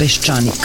Peščanik.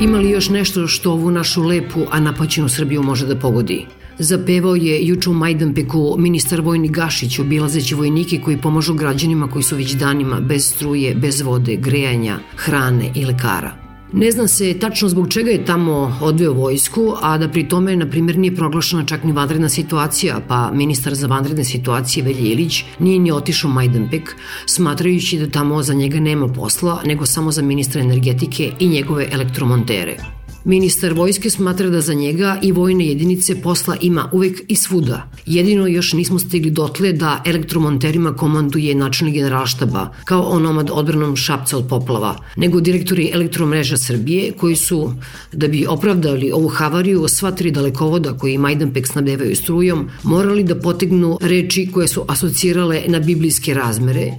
Ima li još nešto što ovu našu lepu, a napaćenu Srbiju može da pogodi? Zapevao je juče u Majdanpeku ministar vojni Gašić obilazeći vojnike koji pomažu građanima koji su već danima bez struje, bez vode, grejanja, hrane i lekara. Ne zna se tačno zbog čega je tamo odveo vojsku, a da pri tome, na primjer, nije proglašena čak ni vanredna situacija, pa ministar za vanredne situacije Velje Ilić nije ni otišao Majdanpek, smatrajući da tamo za njega nema posla, nego samo za ministra energetike i njegove elektromontere. Ministar vojske smatra da za njega i vojne jedinice posla ima uvek i svuda. Jedino još nismo stigli dotle da elektromonterima komanduje načelnik generalštaba, kao onomad odbranom Šapca od poplava, nego direktori elektromreža Srbije koji su, da bi opravdali ovu havariju, sva tri dalekovoda koji Majdanpek snabdevaju strujom, morali da potegnu reči koje su asocirale na biblijske razmere,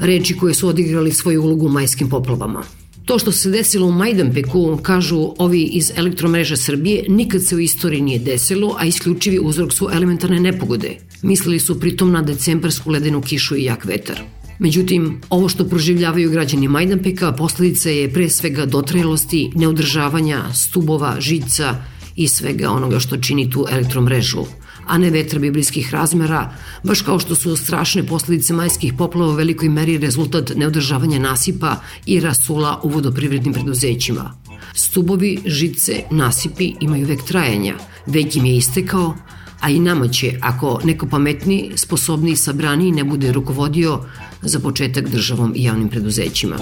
reči koje su odigrali svoju ulogu u majskim poplavama. To što se desilo u Majdanpeku, kažu ovi iz elektromreže Srbije, nikad se u istoriji nije desilo, a isključivi uzrok su elementarne nepogode. Mislili su pritom na decembarsku ledenu kišu i jak vetar. Međutim, ovo što proživljavaju građani Majdanpeka posledica je pre svega dotrajalosti, neodržavanja, stubova, žica i svega onoga što čini tu elektromrežu a ne vetra biblijskih razmera, baš kao što su strašne posledice majskih poplava u velikoj meri rezultat neodržavanja nasipa i rasula u vodoprivrednim preduzećima. Stubovi, žice, nasipi imaju vek trajanja, vek im je istekao, a i nama će, ako neko pametni, sposobni i sabraniji ne bude rukovodio za početak državom i javnim preduzećima.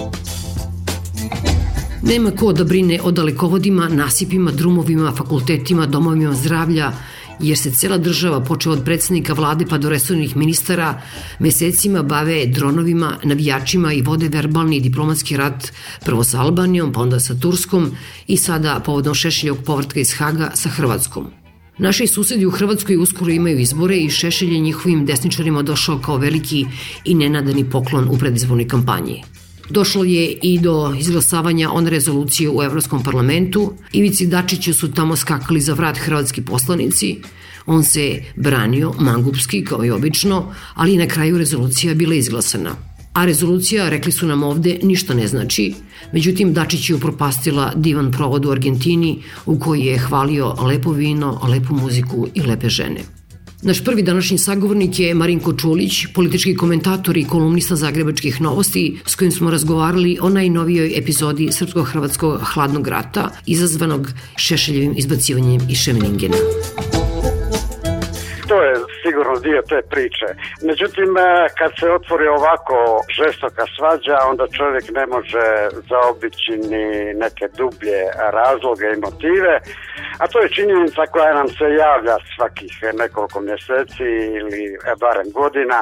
Nema ko da brine o dalekovodima, nasipima, drumovima, fakultetima, domovima zdravlja, jer se cela država, počeo od predsednika vlade pa do resornih ministara, mesecima bave dronovima, navijačima i vode verbalni diplomatski rat prvo sa Albanijom, pa onda sa Turskom i sada povodom Šešeljog povratka iz Haga sa Hrvatskom. Naši susedi u Hrvatskoj uskoro imaju izbore i Šešelj je njihovim desničarima došao kao veliki i nenadani poklon u predizbornoj kampanji. Došlo je i do izglasavanja one rezolucije u Evropskom parlamentu. Ivici Dačiću su tamo skakali za vrat hrvatski poslanici. On se branio mangupski kao i obično, ali na kraju rezolucija bila izglasana. A rezolucija, rekli su nam ovde, ništa ne znači. Međutim, Dačić je upropastila divan provod u Argentini u koji je hvalio lepo vino, lepu muziku i lepe žene. Naš prvi današnji sagovornik je Marinko Čulić, politički komentator i kolumnista Zagrebačkih novosti, s kojim smo razgovarali o najnovijoj epizodi Srpsko-Hrvatskog hladnog rata, izazvanog Šešeljevim izbacivanjem iz Šemeningena dio te priče. Međutim, kad se otvori ovako žestoka svađa, onda čovjek ne može zaobići ni neke dublje razloge i motive, a to je činjenica koja nam se javlja svakih nekoliko mjeseci ili barem godina,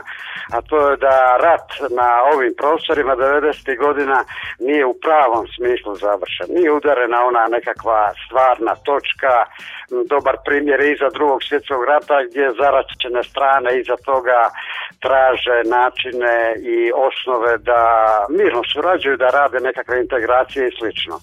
a to je da rat na ovim prostorima 90. godina nije u pravom smislu završen. Nije udarena ona nekakva stvarna točka, dobar primjer iza drugog svjetskog rata gdje zaračene strane iza toga traže načine i osnove da mirno surađuju, da rade nekakve integracije i slično.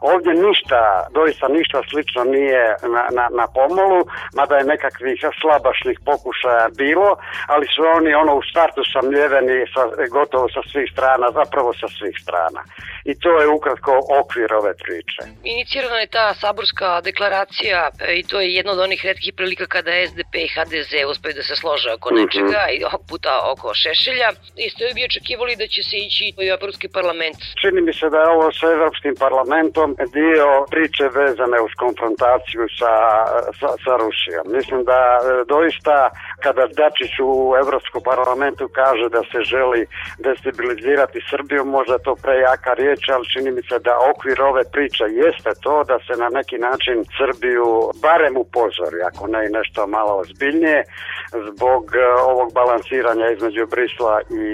Ovdje ništa, doista ništa slično nije na, na, na pomolu, mada je nekakvih slabašnih pokušaja bilo, ali su oni ono u startu samljeveni sa, gotovo sa svih strana, zapravo sa svih strana. I to je ukratko okvir ove priče. Inicirana je ta saborska deklaracija e, i to je jedna od onih redkih prilika kada SDP i HDZ uspeju da se slože oko mhm. nečega mm -hmm. i ovog puta oko Šešelja. Isto bi očekivali da će se ići u Evropski parlament. Čini mi se da je ovo sa Evropskim parlamentom dio priče vezane uz konfrontaciju sa, sa, sa Rusijom. Mislim da e, doista kada Dačić u Evropskom parlamentu kaže da se želi destabilizirati Srbiju, možda to prejaka riječ, ali čini mi se da okvir ove priče jeste to da se na neki način Srbiju barem upozori, ako ne i nešto malo ozbiljnije, zbog e, ovog balansiranja između Brisla i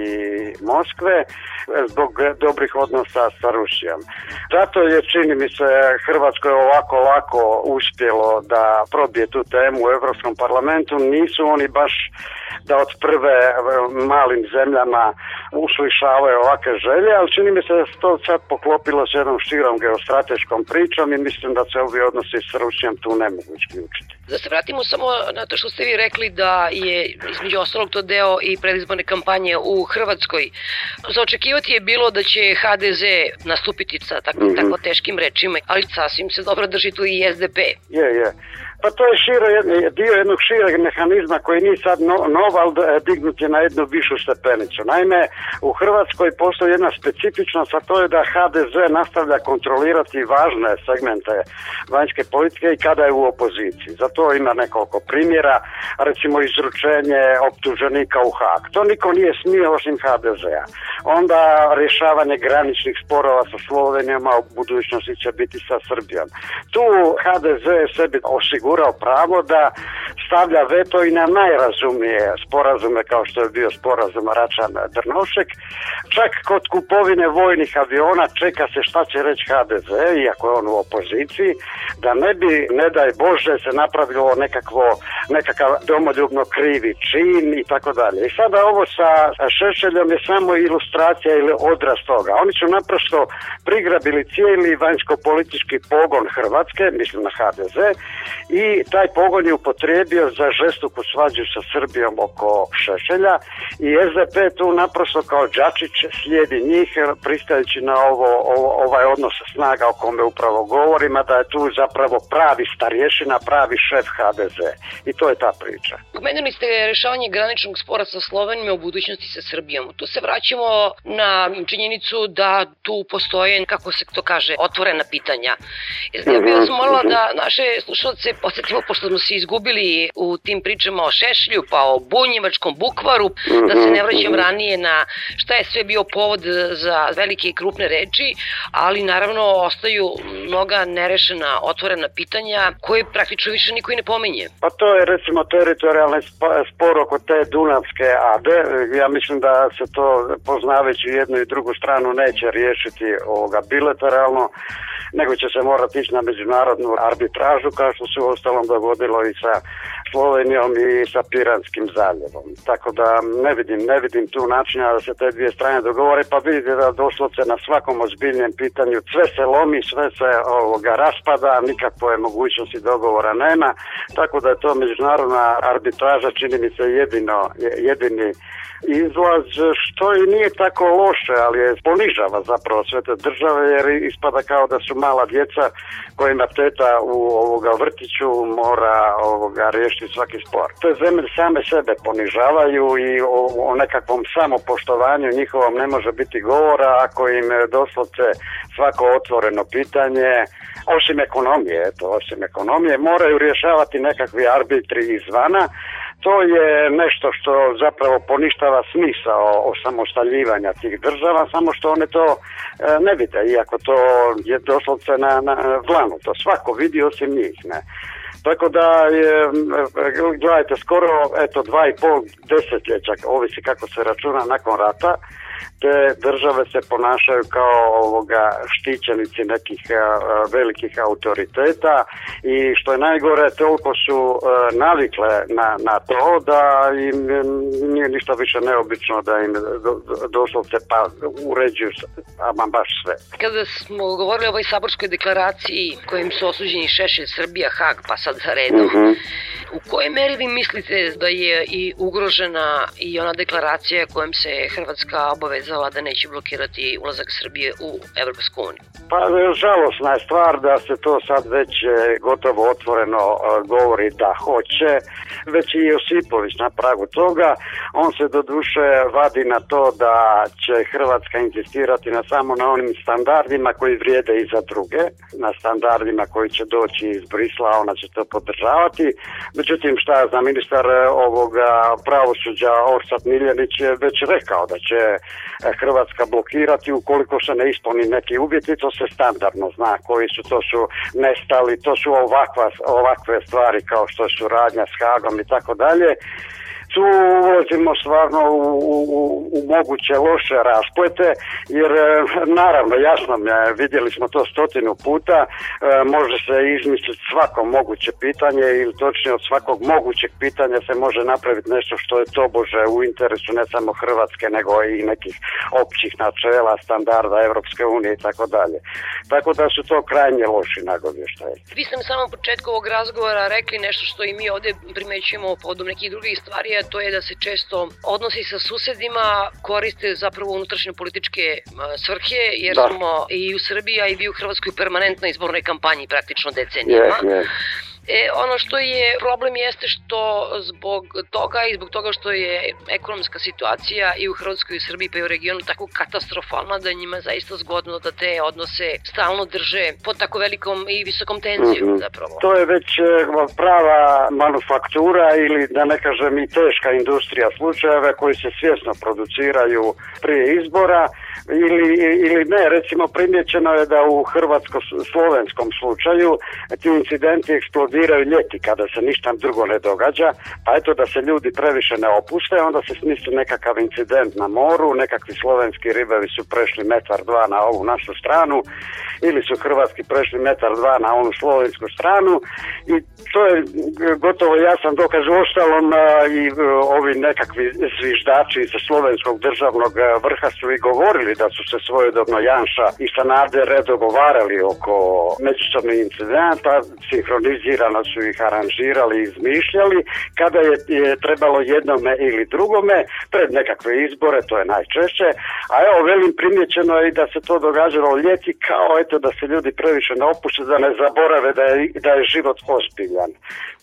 Moskve, zbog dobrih odnosa sa Rusijom. Zato je, čini mi se, Hrvatskoj ovako lako uspjelo da probije tu temu u Evropskom parlamentu. Nisu oni baš da od prve malim zemljama uslišavaju ovake želje, ali čini mi se da se to sad poklopilo s jednom širom geostrateškom pričom i mislim da se ovi odnosi s Rusijom tu ne mogu isključiti. Da se vratimo samo na to što ste vi rekli da je između ostalog to deo i predizborne kampanje u Hrvatskoj. Za očekivati je bilo da će HDZ nastupiti sa tako, mm -hmm. tako teškim rečima, ali sasvim se dobro drži tu i SDP. Je, je. Pa to je širo, dio jednog šireg mehanizma koji nije sad no, nov, ali dignut je na jednu višu stepenicu. Naime, u Hrvatskoj postoji jedna specifičnost, a to je da HDZ nastavlja kontrolirati važne segmente vanjske politike i kada je u opoziciji. Zato ima nekoliko primjera, recimo izručenje optuženika u Hak. To niko nije smio osim HDZ-a. Onda rješavanje graničnih sporova sa Slovenijom, a u budućnosti će biti sa Srbijom. Tu HDZ sebi osigurao osigurao pravo da stavlja veto i na najrazumnije sporazume kao što je bio sporazum Račan Drnošek. Čak kod kupovine vojnih aviona čeka se šta će reći HDZ, iako je on u opoziciji, da ne bi, ne daj Bože, se napravilo nekakvo, nekakav domoljubno krivi čin i tako dalje. I sada ovo sa Šešeljom je samo ilustracija ili odraz toga. Oni su naprosto prigrabili cijeli vanjsko-politički pogon Hrvatske, mislim na HDZ, i taj pogon je upotrijebio za žestoku svađu sa Srbijom oko Šešelja i SDP tu naprosto kao Đačić slijedi njih pristajući na ovo, ovo, ovaj odnos snaga o kome upravo govorim, a da je tu zapravo pravi starješina, pravi šef HDZ. I to je ta priča. Pomenuli ste rešavanje graničnog spora sa Slovenijom u budućnosti sa Srbijom. Tu se vraćamo na činjenicu da tu postoje, kako se to kaže, otvorena pitanja. Ja bih vas molila da naše slušalce posetimo, pošto smo se izgubili u tim pričama o Šešlju, pa o Bunjevačkom bukvaru, da se ne vraćam ranije na šta je sve bio povod za velike i krupne reči, ali naravno ostaju mnoga nerešena, otvorena pitanja koje praktično više niko i ne pominje. Pa to je recimo teritorijalni spor oko te Dunavske ade. Ja mislim da se to poznavajući jednu i drugu stranu neće riješiti ovoga bilateralno nego će se morati ići na međunarodnu arbitražu kao što se u ostalom dogodilo i sa Slovenijom i sa Piranskim zaljevom. Tako da ne vidim, ne vidim tu načina da se te dvije strane dogovore, pa vidite da doslovce na svakom ozbiljnjem pitanju sve se lomi, sve se ovoga raspada, nikakve mogućnosti dogovora nema, tako da je to međunarodna arbitraža čini mi se jedino, jedini izlaz što i nije tako loše, ali je ponižava zapravo sve te države jer ispada kao da su mala djeca kojima teta u ovoga vrtiću mora ovoga riješiti svaki spor. Te zemlje same sebe ponižavaju i o, o nekakvom samopoštovanju njihovom ne može biti govora ako im doslovce svako otvoreno pitanje osim ekonomije, eto, osim ekonomije, moraju rješavati nekakvi arbitri izvana, to je nešto što zapravo poništava smisao osamostaljivanja tih država, samo što one to e, ne vide, iako to je doslovce na, na dlanu, to svako vidi osim njih, ne. Tako da je, gledajte, skoro eto dva i pol desetljeća, ovisi kako se računa nakon rata, te države se ponašaju kao ovoga štićenici nekih a, velikih autoriteta i što je najgore toliko su a, navikle na, na to da im nije ništa više neobično da im do, doslovce pa uređuju ama baš sve. Kada smo govorili o ovoj saborskoj deklaraciji kojim su osuđeni Šešelj, Srbija, Hag, pa sad za redom, uh mhm. -huh U kojoj meri vi mislite da je i ugrožena i ona deklaracija kojom se Hrvatska obavezala da neće blokirati ulazak Srbije u Evropsku uniju? Pa žalosna je stvar da se to sad već e, gotovo otvoreno e, govori da hoće, već i Josipović na pragu toga. On se do duše vadi na to da će Hrvatska insistirati na samo na onim standardima koji vrijede i za druge, na standardima koji će doći iz Brisla, ona će to podržavati. Međutim, šta je za ministar e, ovoga pravosuđa Orsat Miljanić je već rekao da će Hrvatska blokirati ukoliko se ne ispuni neki uvjeti, to se standardno zna koji su, to su nestali, to su ovakva, ovakve stvari kao što je suradnja s Hagom i tako dalje tu ulazimo stvarno u, u, u moguće loše rasplete, jer e, naravno jasno mi vidjeli smo to stotinu puta, e, može se izmisliti svako moguće pitanje ili točnije od svakog mogućeg pitanja se može napraviti nešto što je tobože u interesu ne samo Hrvatske nego i nekih općih načela, standarda Evropske unije i tako dalje. Tako da su to krajnje loši nagovještaji. Vi ste na samom početku ovog razgovora rekli nešto što i mi ovde primećujemo podom nekih drugih stvari, to je da se često odnosi sa susedima koriste zapravo unutrašnje političke svrhe, jer da. smo i u Srbiji, a i vi u Hrvatskoj permanentno izbornoj kampanji praktično decenijama. Yes, yes. E, ono što je problem jeste što zbog toga i zbog toga što je ekonomska situacija i u Hrvatskoj i u Srbiji pa i u regionu tako katastrofalna da njima zaista zgodno da te odnose stalno drže pod tako velikom i visokom tenzijom mm -hmm. zapravo. To je već e, prava manufaktura ili da ne kažem i teška industrija slučajeva koji se svjesno produciraju prije izbora ili, ili ne, recimo primjećeno je da u hrvatsko-slovenskom slučaju ti incidenti eksplodiraju ljeti kada se ništa drugo ne događa, pa eto da se ljudi previše ne opuste, onda se smisli nekakav incident na moru, nekakvi slovenski ribevi su prešli metar dva na ovu našu stranu ili su hrvatski prešli metar dva na onu slovensku stranu i to je gotovo jasan dokaz ostalom i e, ovi nekakvi zviždači sa slovenskog državnog vrha su i govorili da su se svojedobno Janša i Sanader dogovarali oko međusobnih incidenta, sinhronizirano su ih aranžirali i izmišljali, kada je, je trebalo jednome ili drugome, pred nekakve izbore, to je najčešće, a evo velim primjećeno je i da se to događalo ljeti kao eto da se ljudi previše ne opušte, da ne zaborave da je, da je život ozbiljan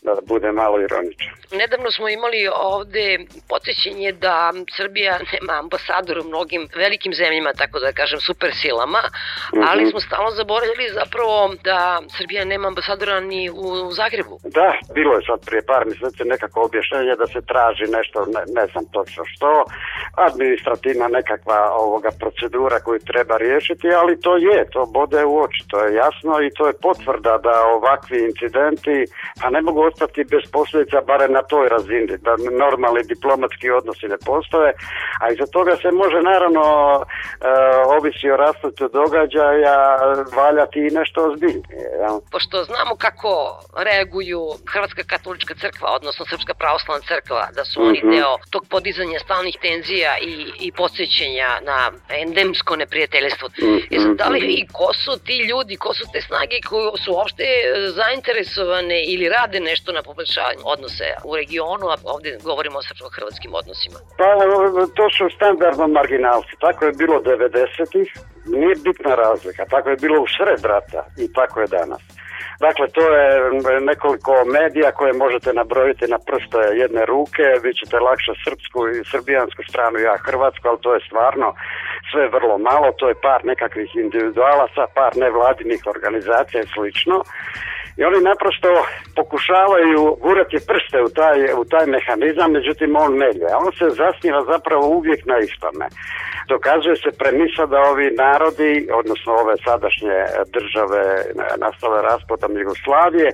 da bude malo ironičan. Nedavno smo imali ovde podsjećenje da Srbija nema ambasadora u mnogim velikim zemljama, tako da kažem super silama, mm -hmm. ali smo stalno zaboravili zapravo da Srbija nema ambasadora ni u, u Zagrebu. Da, bilo je sad prije par mjeseci nekako objašnjenje da se traži nešto, ne, ne znam točno što, administrativna nekakva ovoga procedura koju treba riješiti, ali to je, to bode u oči, to je jasno i to je potvrda da ovakvi incidenti, pa ne mogu ostati bez posljedica barem na toj razini, da normalni diplomatski odnosi ne postoje, a iza toga se može naravno ovisi o rastutu događaja valjati i nešto ozbiljnije. Ja. Pošto znamo kako reaguju Hrvatska katolička crkva, odnosno Srpska pravoslavna crkva, da su oni mm -hmm. deo tog podizanja stalnih tenzija i, i podsjećanja na endemsko neprijateljstvo. Mm -hmm. da li i ko su ti ljudi, ko su te snage koji su uopšte zainteresovane ili rade nešto na poboljšanju odnose u regionu, a ovde govorimo o srpsko-hrvatskim odnosima? Pa, to su standardno marginalci. Tako je bilo 90-ih, nije bitna razlika. Tako je bilo u sred rata i tako je danas. Dakle, to je nekoliko medija koje možete nabrojiti na prste jedne ruke, vi ćete lakše srpsku i srbijansku stranu, ja hrvatsku, ali to je stvarno sve vrlo malo, to je par nekakvih individualaca, par nevladinih organizacija i slično i oni naprosto pokušavaju gurati prste u taj, u taj mehanizam, međutim on ne lje. On se zasniva zapravo uvijek na istome. Dokazuje se premisa da ovi narodi, odnosno ove sadašnje države nastale raspadom Jugoslavije,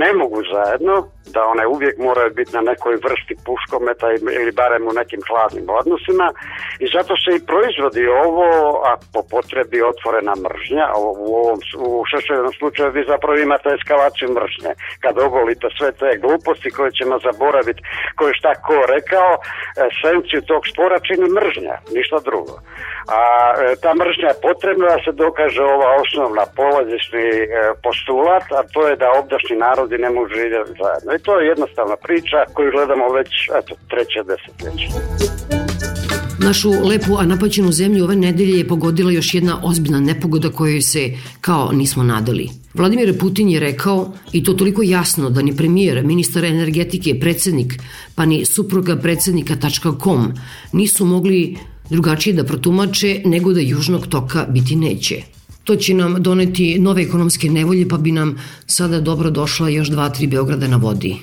ne mogu zajedno, da one uvijek moraju biti na nekoj vrsti puškometa ili barem u nekim hladnim odnosima i zato se i proizvodi ovo, a po potrebi otvorena mržnja, u ovom u šešeljenom slučaju vi zapravo imate eskalacija eskalaciju mržnje. Kad ogolite sve te gluposti koje ćemo zaboraviti, koje šta ko rekao, esenciju tog spora čini mržnja, ništa drugo. A e, ta mržnja je potrebna da se dokaže ova osnovna polazišni e, postulat, a to je da obdašnji narodi ne mogu živjeti zajedno. I to je jednostavna priča koju gledamo već eto, treće desetljeće. Našu lepu, a napaćenu zemlju ove nedelje je pogodila još jedna ozbiljna nepogoda kojoj se kao nismo nadali. Vladimir Putin je rekao, i to toliko jasno da ni premijer, ministar energetike, predsednik, pa ni supruga predsednika.com nisu mogli drugačije da protumače nego da južnog toka biti neće. To će nam doneti nove ekonomske nevolje, pa bi nam sada dobro došla još dva, tri Beograda na vodi,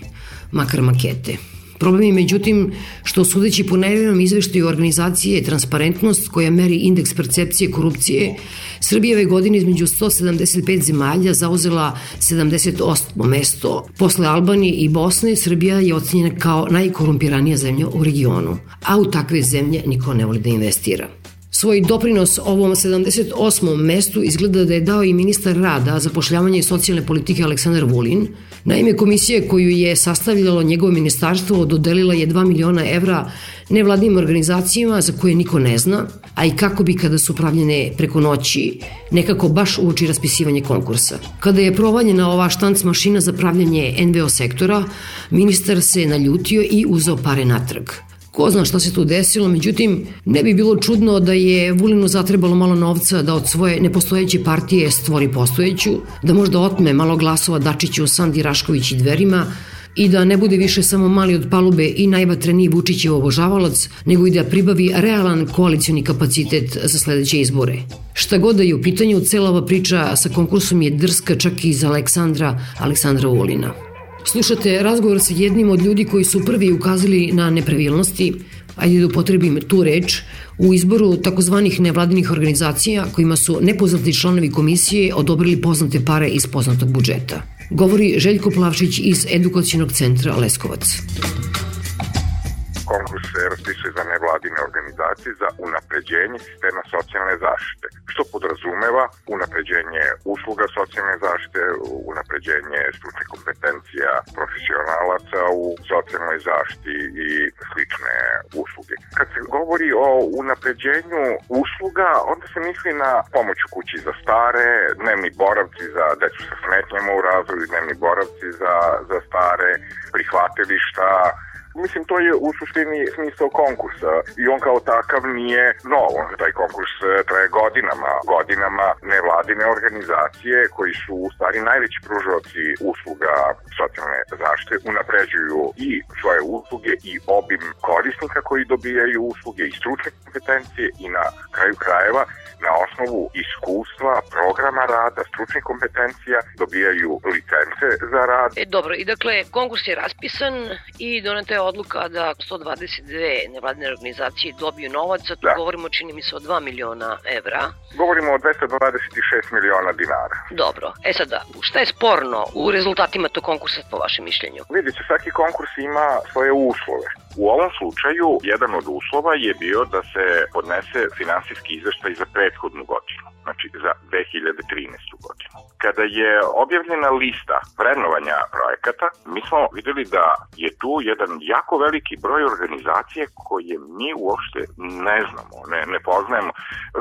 makar makete. Problem je međutim što sudeći po najavljenom izveštaju organizacije Transparentnost koja meri indeks percepcije korupcije, Srbija ove godine između 175 zemalja zauzela 78. mesto. Posle Albanije i Bosne, Srbija je ocenjena kao najkorumpiranija zemlja u regionu, a u takve zemlje niko ne voli da investira. Svoj doprinos ovom 78. mestu izgleda da je dao i ministar rada, zapošljavanja i socijalne politike Aleksandar Vulin. Naime, komisija koju je sastavljalo njegovo ministarstvo dodelila je 2 miliona evra nevladnim organizacijama za koje niko ne zna, a i kako bi kada su pravljene preko noći nekako baš uoči raspisivanje konkursa. Kada je provaljena ova štanc mašina za pravljanje NVO sektora, ministar se naljutio i uzeo pare natrag. Ko zna šta se tu desilo, međutim, ne bi bilo čudno da je Vulinu zatrebalo malo novca da od svoje nepostojeće partije stvori postojeću, da možda otme malo glasova Dačiću, Sandi Rašković i Dverima, i da ne bude više samo mali od palube i najvatreniji Vučićev obožavalac, nego i da pribavi realan koalicioni kapacitet za sledeće izbore. Šta god da je u pitanju, cela ova priča sa konkursom je drska čak i za Aleksandra, Aleksandra Vulina. Slušate razgovor sa jednim od ljudi koji su prvi ukazali na nepravilnosti, ajde da upotrebim tu reč, u izboru takozvanih nevladinih organizacija kojima su nepoznati članovi komisije odobrili poznate pare iz poznatog budžeta. Govori Željko Plavšić iz Edukacijonog centra Leskovac konkurs se raspisuje za nevladine organizacije za unapređenje sistema socijalne zaštite, što podrazumeva unapređenje usluga socijalne zaštite, unapređenje stručnih kompetencija profesionalaca u socijalnoj zaštiti i slične usluge. Kad se govori o unapređenju usluga, onda se misli na pomoć u kući za stare, dnevni boravci za decu sa smetnjama u razvoju, dnevni boravci za, za stare, prihvatilišta, Mislim, to je u suštini smisao konkursa i on kao takav nije nov. Taj konkurs e, traje godinama. Godinama nevladine organizacije koji su u stvari najveći pružavci usluga socijalne zaštite unapređuju i svoje usluge i obim korisnika koji dobijaju usluge i stručne kompetencije i na kraju krajeva na osnovu iskustva, programa rada, stručnih kompetencija dobijaju licence za rad. E, dobro, i dakle, konkurs je raspisan i doneta je odluka da 122 nevladine organizacije dobiju novac, a tu da. govorimo čini mi se o 2 miliona evra. Govorimo o 226 miliona dinara. Dobro, e sada, šta je sporno u rezultatima tog konkursa po vašem mišljenju? Vidite, svaki konkurs ima svoje uslove. U ovom slučaju, jedan od uslova je bio da se podnese finansijski izveštaj za prethodnu godinu, znači za 2013. godinu. Kada je objavljena lista vrednovanja projekata, mi smo videli da je tu jedan jako veliki broj organizacije koje mi uopšte ne znamo, ne, ne poznajemo.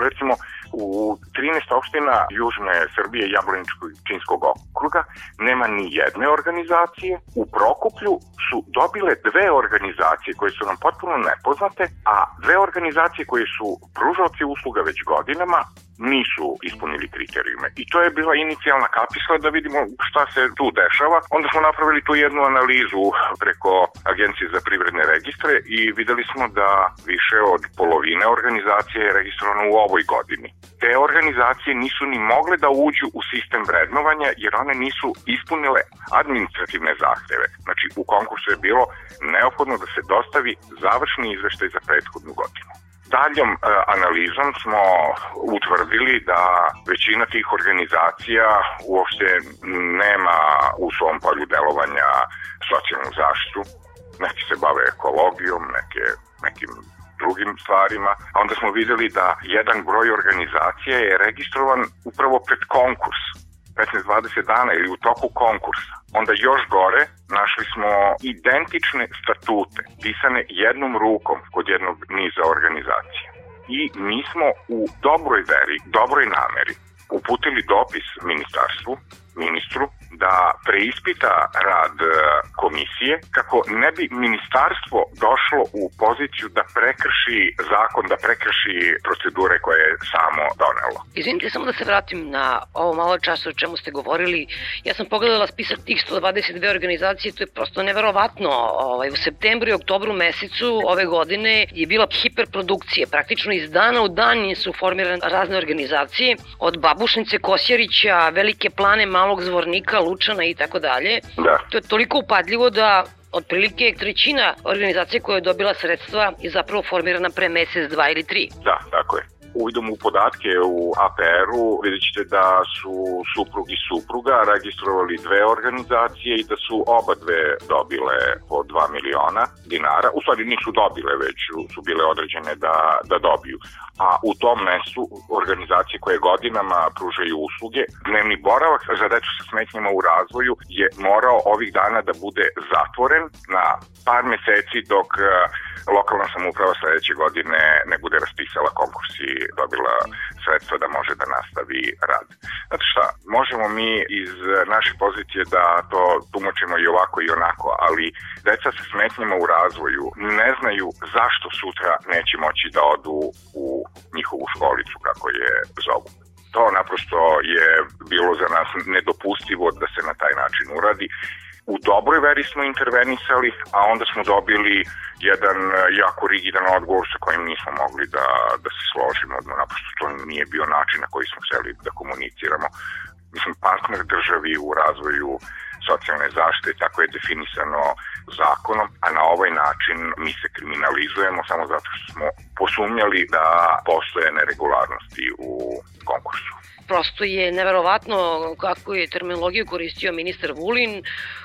Recimo, u 13 opština Južne Srbije Jablaničkog i Činskog okruga nema ni jedne organizacije. U Prokuplju su dobile dve organizacije koje su nam potpuno nepoznate, a dve organizacije koje su pružalci usluga već godinama nisu ispunili kriterijume. I to je bila inicijalna kapisla da vidimo šta se tu dešava. Onda smo napravili tu jednu analizu preko Agencije za privredne registre i videli smo da više od polovine organizacije je registrovano u ovoj godini. Te organizacije nisu ni mogle da uđu u sistem vrednovanja jer one nisu ispunile administrativne zahteve. Znači u konkursu je bilo neophodno da se dostavi završni izveštaj za prethodnu godinu. Daljom e, analizom smo utvrdili da većina tih organizacija uopšte nema u svom polju delovanja socijalnu zaštitu, neki se bave ekologijom, neke, nekim drugim stvarima, a onda smo videli da jedan broj organizacija je registrovan upravo pred konkurs 15-20 dana ili u toku konkursa, onda još gore našli smo identične statute pisane jednom rukom kod jednog niza organizacija. I mi smo u dobroj veri, dobroj nameri uputili dopis ministarstvu, ministru, da preispita rad e, komisije kako ne bi ministarstvo došlo u poziciju da prekrši zakon, da prekrši procedure koje je samo donelo. Izvinite, samo da se vratim na ovo malo časa o čemu ste govorili. Ja sam pogledala spisak tih 122 organizacije, to je prosto neverovatno. Ovaj, u septembru i oktobru mesecu ove godine je bila hiperprodukcija. Praktično iz dana u dan su formirane razne organizacije, od Babušnice Kosjerića, Velike plane, Malog zvornika, Lučana i tako dalje. Da. To je toliko upadljivo da otprilike trećina organizacije koja je dobila sredstva je zapravo formirana pre mesec, dva ili tri. Da, tako je. Uvidom u podatke u APR-u vidjet ćete da su suprug i supruga registrovali dve organizacije i da su oba dve dobile po 2 miliona dinara. U stvari nisu dobile, već su bile određene da, da dobiju. A u tom mestu organizacije koje godinama pružaju usluge, dnevni boravak za decu sa smetnjama u razvoju je morao ovih dana da bude zatvoren na par meseci dok eh, lokalna samuprava sledeće godine ne bude raspisala konkurs i dobila sredstva da može da nastavi rad. Znate šta, možemo mi iz naše pozicije da to tumačimo i ovako i onako, ali deca sa smetnjama u razvoju ne znaju zašto sutra neće moći da odu u njihovu školicu, kako je zovu. To naprosto je bilo za nas nedopustivo da se na taj način uradi u dobroj veri smo intervenisali, a onda smo dobili jedan e, jako rigidan odgovor sa kojim nismo mogli da, da se složimo. Naprosto to nije bio način na koji smo hteli da komuniciramo. Mislim, partner državi u razvoju socijalne zaštite, tako je definisano zakonom, a na ovaj način mi se kriminalizujemo samo zato što smo posumnjali da postoje neregularnosti u konkursu prosto je neverovatno kako je terminologiju koristio ministar Vulin.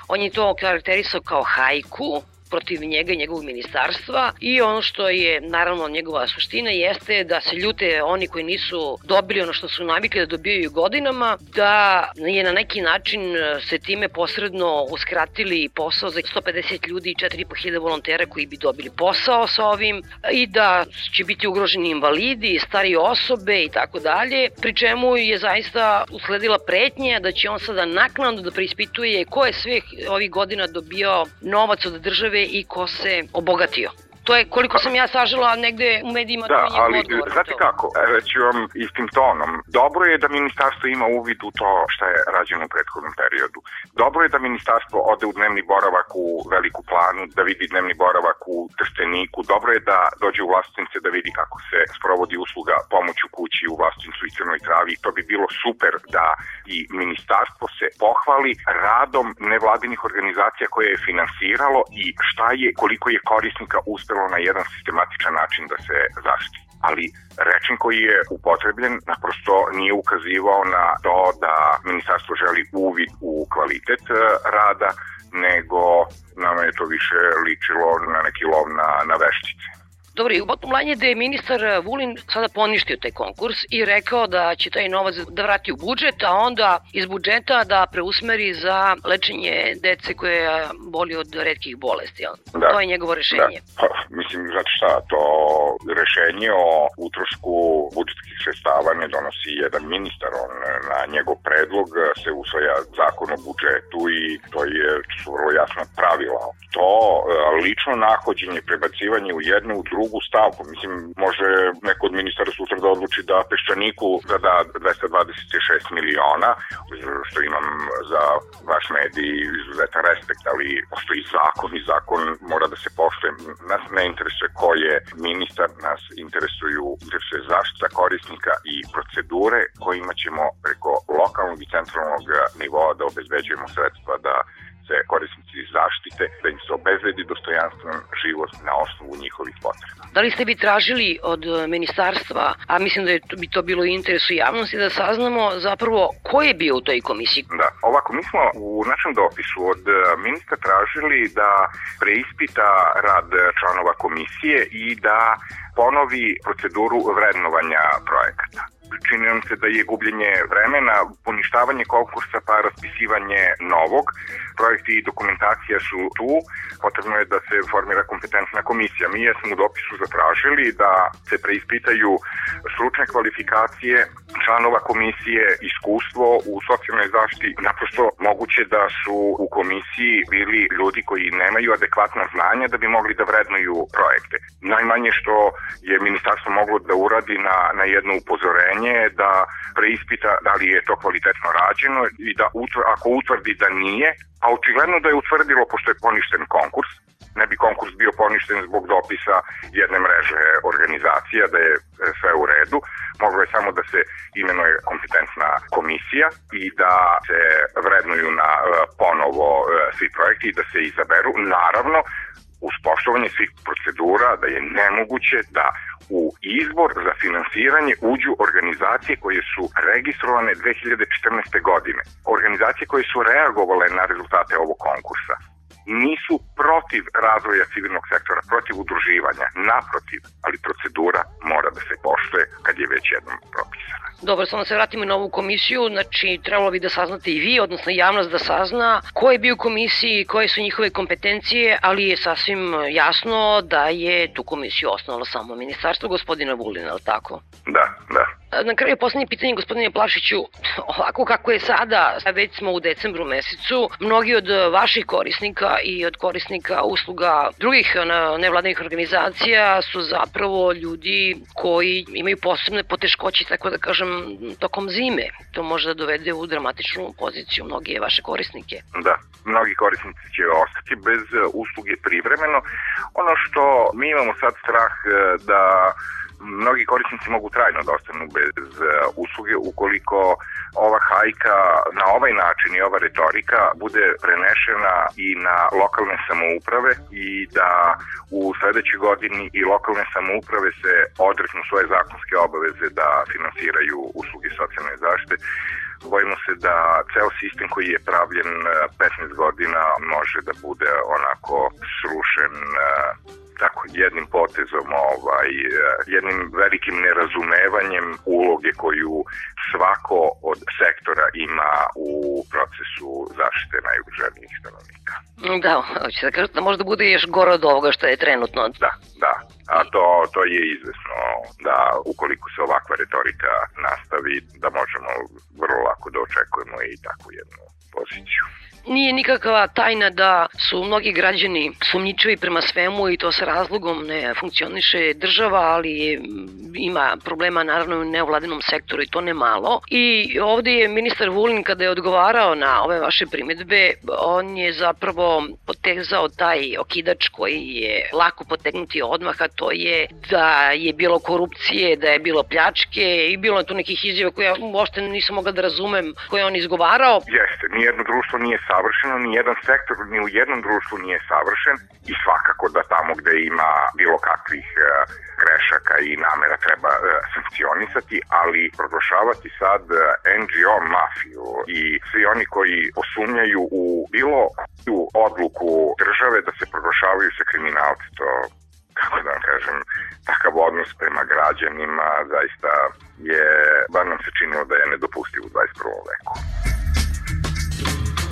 On je to karakterisao kao hajku, protiv njega i njegovog ministarstva i ono što je naravno njegova suština jeste da se ljute oni koji nisu dobili ono što su navikli da dobijaju godinama, da je na neki način se time posredno uskratili posao za 150 ljudi i 4500 volontera koji bi dobili posao sa ovim i da će biti ugroženi invalidi, stari osobe i tako dalje, pri čemu je zaista usledila pretnja da će on sada naknadno da preispituje ko je sve ovih godina dobio novac od države i ko se obogatio. To je koliko sam ja sažela negde u medijima da, ali znate kako, reći vam istim tonom, dobro je da ministarstvo ima uvid u to šta je rađeno u prethodnom periodu. Dobro je da ministarstvo ode u dnevni boravak u Veliku planu, da vidi dnevni boravak u Trsteniku, dobro je da dođe u Vlastinice da vidi kako se sprovodi usluga pomoć u kući u Vlastinicu i Crnoj travi. To bi bilo super da i ministarstvo se pohvali radom nevladinih organizacija koje je finansiralo i šta je, koliko je korisnika uspelo uspelo na jedan sistematičan način da se zaštiti ali rečen koji je upotrebljen naprosto nije ukazivao na to da ministarstvo želi uvid u kvalitet e, rada, nego nama je to više ličilo na neki lov na, na veštice. Dobro, i u bottom line je da je ministar Vulin sada poništio taj konkurs i rekao da će taj novac da vrati u budžet, a onda iz budžeta da preusmeri za lečenje dece koje boli od redkih bolesti. Da. To je njegovo rešenje. Da. Pa, mislim, znate šta, to rešenje o utrošku budžetskih sredstava ne donosi jedan ministar, on na njegov predlog se usvaja zakon o budžetu i to je su vrlo jasna pravila. To e, lično nahođenje, prebacivanje u jednu, u drugu stavku, mislim, može neko od ministara sutra da odluči da Peščaniku da da 226 miliona, što imam za vaš medij izuzetan respekt, ali postoji zakon i zakon mora da se poštuje. Nas ne interesuje ko je ministar, nas interesuju, interesuje zaštita korisnika i procedure kojima ćemo preko lokalnog i centralnog nivoa da obezbeđujemo sredstva da se korisnici zaštite, da im se obezbedi dostojanstven život na osnovu njihovih potreba. Da li ste bi tražili od e, ministarstva, a mislim da je to, bi to bilo u interesu javnosti, da saznamo zapravo ko je bio u toj komisiji? Da, ovako, mi smo u našem dopisu od e, ministra tražili da preispita rad članova komisije i da ponovi proceduru vrednovanja projekata. čini nam se da je gubljenje vremena, poništavanje konkursa pa raspisivanje novog. Projekti i dokumentacija su tu, potrebno je da se formira kompetentna komisija. Mi jesmo u dopisu zatražili da se preispitaju stručne kvalifikacije članova komisije, iskustvo u socijalnoj zaštiti. Naprosto moguće da su u komisiji bili ljudi koji nemaju adekvatna znanja da bi mogli da vrednuju projekte. Najmanje što je ministarstvo moglo da uradi na, na jedno upozorenje da preispita da li je to kvalitetno rađeno i da utvr, ako utvrdi da nije, a očigledno da je utvrdilo pošto je poništen konkurs, ne bi konkurs bio poništen zbog dopisa jedne mreže organizacija, da je e, sve u redu, moglo je samo da se imenuje kompetentna komisija i da se vrednuju na e, ponovo e, svi projekti i da se izaberu. Naravno, uz poštovanje svih procedura da je nemoguće da u izbor za finansiranje uđu organizacije koje su registrovane 2014. godine. Organizacije koje su reagovale na rezultate ovog konkursa nisu protiv razvoja civilnog sektora, protiv udruživanja, naprotiv, ali procedura mora da se poštuje kad je već jednom propisana. Dobro, samo da se vratimo na ovu komisiju, znači trebalo bi da saznate i vi, odnosno javnost da sazna ko je bio u komisiji, koje su njihove kompetencije, ali je sasvim jasno da je tu komisiju osnovalo samo ministarstvo gospodina Vulina, ali tako? Da, da. Na kraju poslednje pitanje gospodine Plašiću, ovako kako je sada, već smo u decembru mesecu, mnogi od vaših korisnika i od korisnika usluga drugih nevladnih organizacija su zapravo ljudi koji imaju posebne poteškoće, tako da kažem, tokom zime. To može da dovede u dramatičnu poziciju mnoge vaše korisnike. Da, mnogi korisnici će ostati bez usluge privremeno. Ono što mi imamo sad strah e, da mnogi korisnici mogu trajno da ostanu bez uh, usluge ukoliko ova hajka na ovaj način i ova retorika bude prenešena i na lokalne samouprave i da u sledećoj godini i lokalne samouprave se odreknu svoje zakonske obaveze da finansiraju usluge socijalne zaštite. Bojimo se da ceo sistem koji je pravljen 15 godina može da bude onako srušen tako jednim potezom, ovaj, jednim velikim nerazumevanjem uloge koju svako od sektora ima u procesu zaštite najugroženijih stanovnika. Da, hoće da kažete da možda bude još gore od ovoga što je trenutno. Da, da. A to, to je izvesno da ukoliko se ovakva retorika nastavi, da možemo vrlo lako da očekujemo i takvu jednu poziciju. Nije nikakva tajna da su mnogi građani sumnjičevi prema svemu i to sa razlogom ne funkcioniše država, ali ima problema naravno u neovladinom sektoru i to ne malo. I ovde je ministar Vulin kada je odgovarao na ove vaše primetbe, on je zapravo potezao taj okidač koji je lako potegnuti odmah, a to je da je bilo korupcije, da je bilo pljačke i bilo je tu nekih izjava koje ja uopšte nisam mogla da razumem koje on izgovarao. Jeste, nijedno društvo nije savršeno, ni jedan sektor ni u jednom društvu nije savršen i svakako da tamo gde ima bilo kakvih e, grešaka i namera treba e, sankcionisati, ali proglašavati sad e, NGO mafiju i svi oni koji posumnjaju u bilo u odluku države da se proglašavaju sa kriminalci, to kako da vam kažem, takav odnos prema građanima zaista je, bar nam se činilo da je nedopustiv u 21. veku.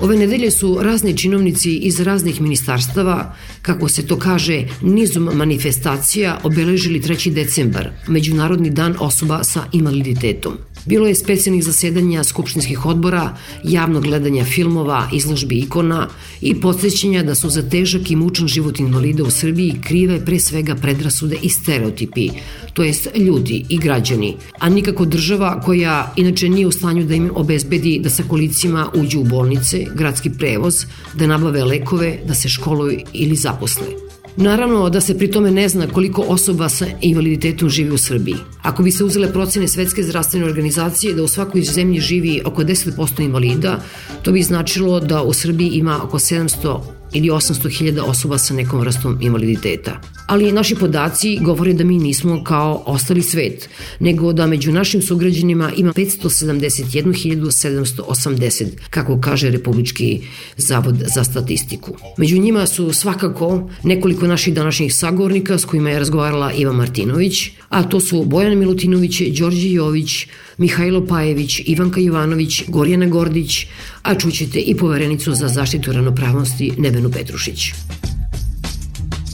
Ove nedelje su razni činovnici iz raznih ministarstava, kako se to kaže, nizom manifestacija obeležili 3. decembar, Međunarodni dan osoba sa invaliditetom. Bilo je specijalnih zasedanja skupštinskih odbora, javnog gledanja filmova, izložbi ikona i podsjećanja da su za težak i mučan život invalida u Srbiji krive pre svega predrasude i stereotipi, to jest ljudi i građani, a nikako država koja inače nije u stanju da im obezbedi da sa kolicima uđu u bolnice, gradski prevoz, da nabave lekove, da se školuju ili zaposle. Naravno da se pri tome ne zna koliko osoba sa invaliditetom živi u Srbiji. Ako bi se uzele procene Svetske zdravstvene organizacije da u svakoj zemlji živi oko 10% invalida, to bi značilo da u Srbiji ima oko 700 ili 800 hiljada osoba sa nekom vrstom invaliditeta. Ali naši podaci govore da mi nismo kao ostali svet, nego da među našim sugrađanima ima 571.780, kako kaže Republički zavod za statistiku. Među njima su svakako nekoliko naših današnjih sagornika s kojima je razgovarala Iva Martinović, a to su Bojan Milutinović, Đorđe Jović, Mihajlo Pajević, Ivanka Jovanović, Gorjana Gordić, a čućete i poverenicu za zaštitu ranopravnosti Nevenu Petrušić.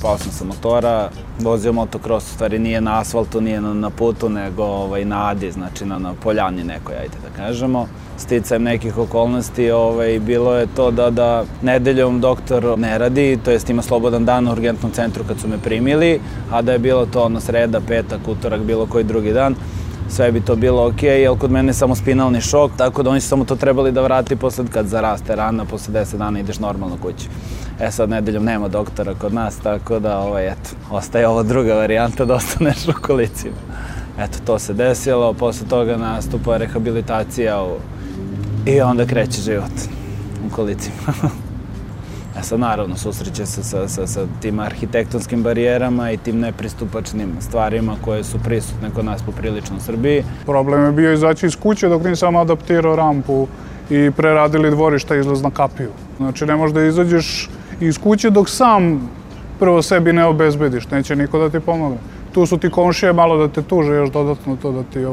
Pao sam sa motora, vozio motocross, u stvari nije na asfaltu, nije na, na putu, nego ovaj, na adi, znači na, na poljani nekoj, ajde da kažemo. Sticajem nekih okolnosti ovaj, bilo je to da, da nedeljom doktor ne radi, to jest ima slobodan dan u urgentnom centru kad su me primili, a da je bilo to ono sreda, petak, utorak, bilo koji drugi dan, sve bi to bilo ok, jer kod mene je samo spinalni šok, tako da oni su samo to trebali da vrati posle kad zaraste rana, posle 10 dana ideš normalno kući. E sad nedeljom nema doktora kod nas, tako da ovaj, eto, ostaje ova druga varijanta da ostaneš u kolicima. Eto, to se desilo, posle toga nastupa rehabilitacija u... i onda kreće život u kolicima. E sad naravno susreće se sa, sa, sa tim arhitektonskim barijerama i tim nepristupačnim stvarima koje su prisutne kod nas poprilično u Srbiji. Problem je bio izaći iz kuće dok nisam adaptirao rampu i preradili dvorišta izlaz na kapiju. Znači ne možeš da izađeš iz kuće dok sam prvo sebi ne obezbediš, neće niko da ti pomogne. Tu su ti komšije malo da te tuže još dodatno to da ti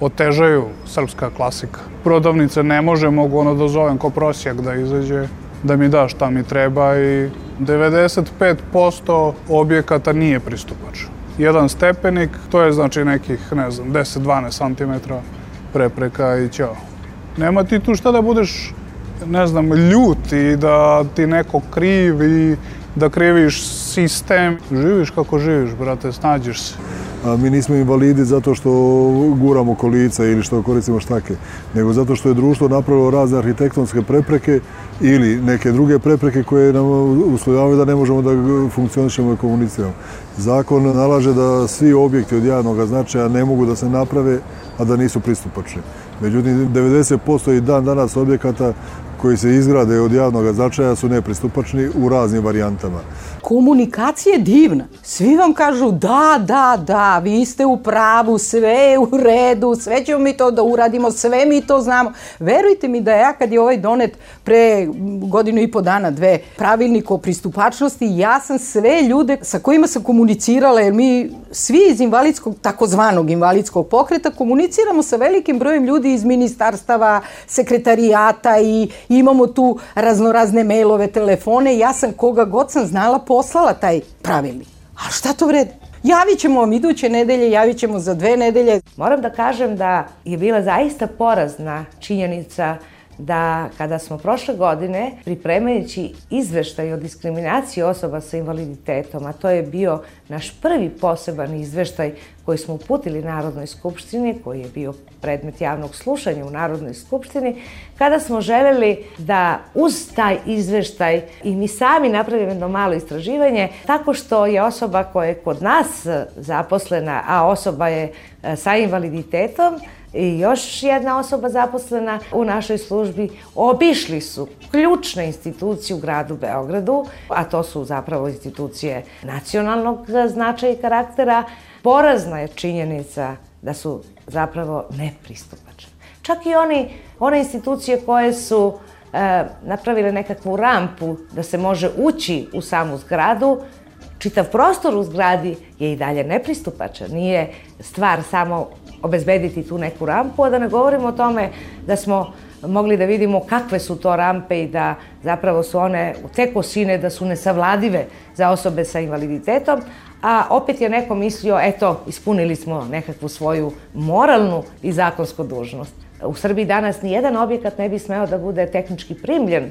otežaju srpska klasika. Prodavnice ne može, mogu ono da zovem ko prosjak da izađe da mi da šta mi treba i 95% objekata nije pristupač. Jedan stepenik, to je znači nekih, ne znam, 10-12 cm prepreka i ćao. Nema ti tu šta da budeš, ne znam, ljut i da ti neko kriv i da kriviš sistem. Živiš kako živiš, brate, snađeš se a mi nismo invalidi zato što guramo kolica ili što koristimo štake, nego zato što je društvo napravilo razne arhitektonske prepreke ili neke druge prepreke koje nam uslovljavaju da ne možemo da funkcionišemo i komuniciramo. Zakon nalaže da svi objekti od javnog značaja ne mogu da se naprave, a da nisu pristupačni. Međutim, 90% i dan danas objekata koji se izgrade od javnog značaja su nepristupačni u raznim varijantama komunikacija je divna. Svi vam kažu da, da, da, vi ste u pravu, sve je u redu, sve ćemo mi to da uradimo, sve mi to znamo. Verujte mi da ja kad je ovaj donet pre godinu i po dana, dve, pravilnik o pristupačnosti, ja sam sve ljude sa kojima sam komunicirala, jer mi svi iz invalidskog, takozvanog invalidskog pokreta, komuniciramo sa velikim brojem ljudi iz ministarstava, sekretarijata i imamo tu raznorazne mailove, telefone. Ja sam koga god sam znala po poslala taj pravilnik. A šta to vredi? Javit ćemo vam iduće nedelje, javit ćemo za dve nedelje. Moram da kažem da je bila zaista porazna činjenica da kada smo prošle godine pripremajući izveštaj o diskriminaciji osoba sa invaliditetom, a to je bio naš prvi poseban izveštaj koji smo uputili Narodnoj skupštini, koji je bio predmet javnog slušanja u Narodnoj skupštini, kada smo želeli da uz taj izveštaj i mi sami napravimo jedno malo istraživanje, tako što je osoba koja je kod nas zaposlena, a osoba je e, sa invaliditetom, i još jedna osoba zaposlena u našoj službi obišli su ključne institucije u gradu Beogradu, a to su zapravo institucije nacionalnog značaja i karaktera. Porazna je činjenica da su zapravo nepristupačne. Čak i oni, one institucije koje su e, napravile nekakvu rampu da se može ući u samu zgradu, čitav prostor u zgradi je i dalje nepristupačan. Nije stvar samo obezbediti tu neku rampu, a da ne govorimo o tome da smo mogli da vidimo kakve su to rampe i da zapravo su one te kosine da su nesavladive za osobe sa invaliditetom, a opet je neko mislio, eto, ispunili smo nekakvu svoju moralnu i zakonsku dužnost. U Srbiji danas ni jedan objekat ne bi smeo da bude tehnički primljen,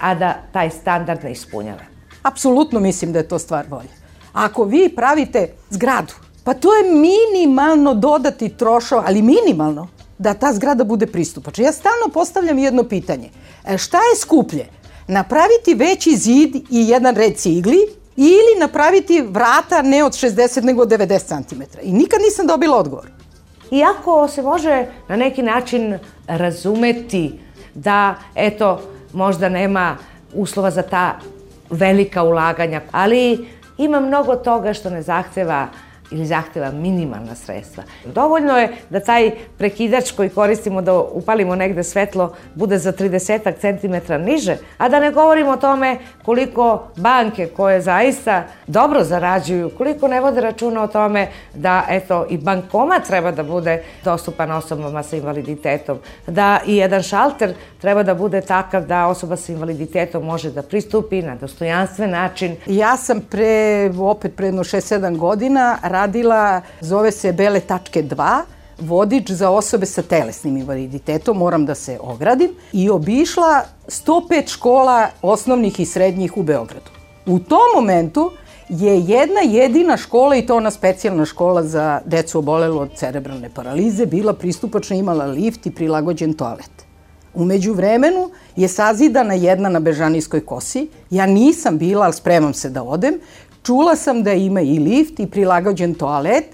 a da taj standard ne ispunjava. Apsolutno mislim da je to stvar volje. Ako vi pravite zgradu Pa to je minimalno dodati trošao, ali minimalno, da ta zgrada bude pristupačna. Ja stalno postavljam jedno pitanje. E, šta je skuplje? Napraviti veći zid i jedan red cigli ili napraviti vrata ne od 60 nego od 90 cm? I nikad nisam dobila odgovor. Iako se može na neki način razumeti da, eto, možda nema uslova za ta velika ulaganja, ali Ima mnogo toga što ne zahteva ili zahteva minimalna sredstva. Dovoljno je da taj prekidač koji koristimo da upalimo negde svetlo bude za 30 cm niže, a da ne govorimo o tome koliko banke koje zaista dobro zarađuju, koliko ne vode računa o tome da eto i bankoma treba da bude dostupan osobama sa invaliditetom, da i jedan šalter treba da bude takav da osoba sa invaliditetom može da pristupi na dostojanstven način. Ja sam pre, opet pre jedno 6-7 godina radila, zove se Bele tačke 2, vodič za osobe sa telesnim invaliditetom, moram da se ogradim, i obišla 105 škola osnovnih i srednjih u Beogradu. U tom momentu je jedna jedina škola, i to ona specijalna škola za decu obolelu od cerebralne paralize, bila pristupačna, imala lift i prilagođen toalet. Umeđu vremenu je sazidana jedna na Bežanijskoj kosi. Ja nisam bila, ali spremam se da odem. Čula sam da ima i lift i prilagođen toalet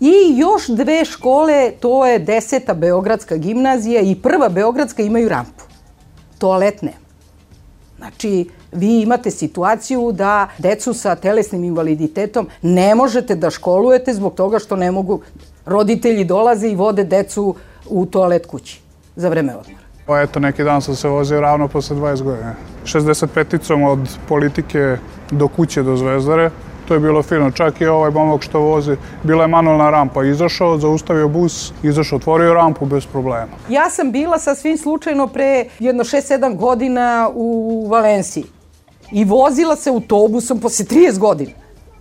i još dve škole, to je deseta Beogradska gimnazija i prva Beogradska imaju rampu. Toalet nema. Znači, vi imate situaciju da decu sa telesnim invaliditetom ne možete da školujete zbog toga što ne mogu, roditelji dolaze i vode decu u toalet kući za vreme odmora. Pa eto, neki dan sam se vozio ravno posle 20 godina. 65-icom od politike do kuće do Zvezdare, to je bilo fino. Čak i ovaj momak što vozi, bila je manualna rampa. Izašao, zaustavio bus, izašao, otvorio rampu bez problema. Ja sam bila sa svim slučajno pre jedno 6-7 godina u Valenciji i vozila se autobusom posle 30 godina.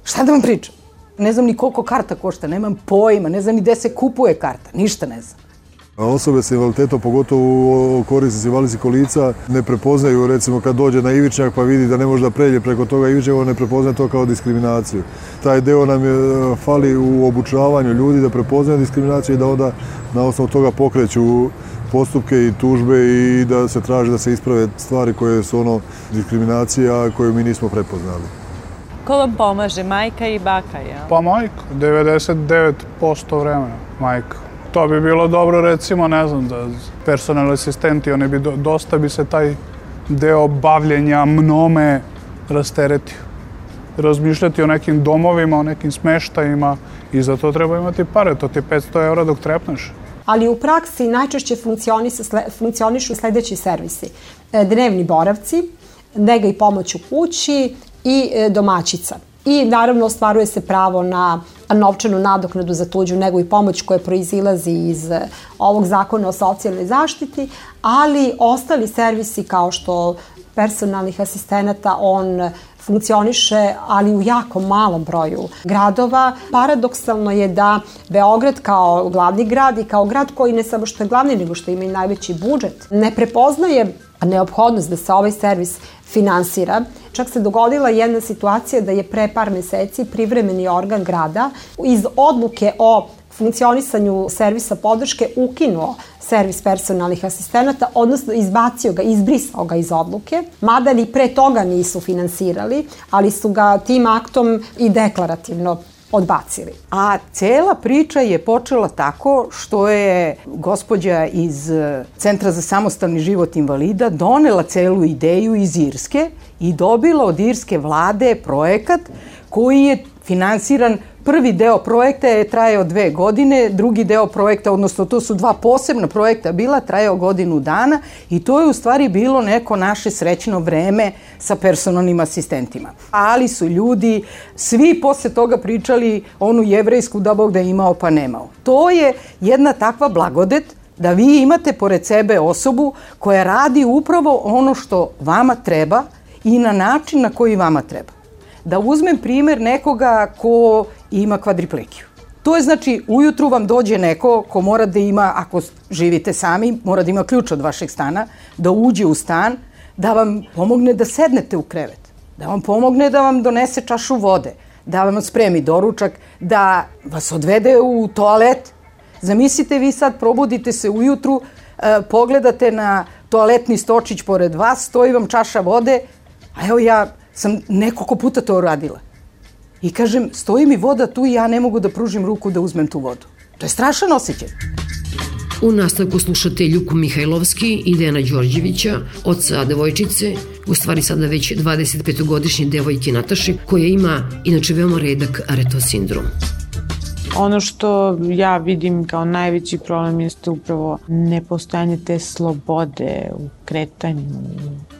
Šta da vam pričam? Ne znam ni koliko karta košta, nemam pojma, ne znam ni gde se kupuje karta, ništa ne znam. Osobe sa invaliditetom, pogotovo korisnici invalidskih kolica, ne prepoznaju, recimo kad dođe na ivičnjak pa vidi da ne može da pređe preko toga ivičnjaka, ne prepoznaje to kao diskriminaciju. Taj deo nam je fali u obučavanju ljudi da prepoznaju diskriminaciju i da onda na osnovu toga pokreću postupke i tužbe i da se traži da se isprave stvari koje su ono diskriminacija koju mi nismo prepoznali. Ko vam pomaže, majka i baka, jel? Pa majka, 99% vremena, majka. To bi bilo dobro recimo, ne znam, da personalni asistenti, oni bi dosta bi se taj deo bavljenja mnome rasteretio. Razmišljati o nekim domovima, o nekim smeštajima i za to treba imati pare, to ti je 500 evra dok trepneš. Ali u praksi najčešće funkcionišu sledeći servisi. E, dnevni boravci, nega i pomoć u kući i e, domaćica. I naravno ostvaruje se pravo na novčanu nadoknadu za tuđu nego i pomoć koja proizilazi iz eh, ovog zakona o socijalnoj zaštiti, ali ostali servisi kao što personalnih asistenata, on funkcioniše, ali u jako malom broju gradova. Paradoksalno je da Beograd kao glavni grad i kao grad koji ne samo što je glavni, nego što ima i najveći budžet, ne prepoznaje neophodnost da se ovaj servis finansira. Čak se dogodila jedna situacija da je pre par meseci privremeni organ grada iz odluke o funkcionisanju servisa podrške ukinuo servis personalnih asistenata, odnosno izbacio ga, izbrisao ga iz odluke, mada ni pre toga nisu finansirali, ali su ga tim aktom i deklarativno odbacili. A cela priča je počela tako što je gospođa iz Centra za samostalni život invalida donela celu ideju iz Irske i dobila od irske vlade projekat koji je finansiran Prvi deo projekta je trajao dve godine, drugi deo projekta, odnosno to su dva posebna projekta bila, trajao godinu dana i to je u stvari bilo neko naše srećno vreme sa personalnim asistentima. Ali su ljudi svi posle toga pričali onu jevrejsku da Bog da imao pa nemao. To je jedna takva blagodet da vi imate pored sebe osobu koja radi upravo ono što vama treba i na način na koji vama treba. Da uzmem primer nekoga ko ima kvadriplekiju. To je znači, ujutru vam dođe neko ko mora da ima, ako živite sami, mora da ima ključ od vašeg stana, da uđe u stan, da vam pomogne da sednete u krevet, da vam pomogne da vam donese čašu vode, da vam spremi doručak, da vas odvede u toalet. Zamislite vi sad, probudite se ujutru, e, pogledate na toaletni stočić pored vas, stoji vam čaša vode, a evo ja sam nekoliko puta to uradila. I kažem, stoji mi voda tu i ja ne mogu da pružim ruku da uzmem tu vodu. To je strašan osjećaj. U nastavku slušate Ljuku Mihajlovski i Dejana Đorđevića, oca devojčice, u stvari sada već 25-godišnje devojke Nataše, koja ima inače veoma redak areto sindrom. Ono što ja vidim kao najveći problem jeste upravo nepostojanje te slobode u kretanju,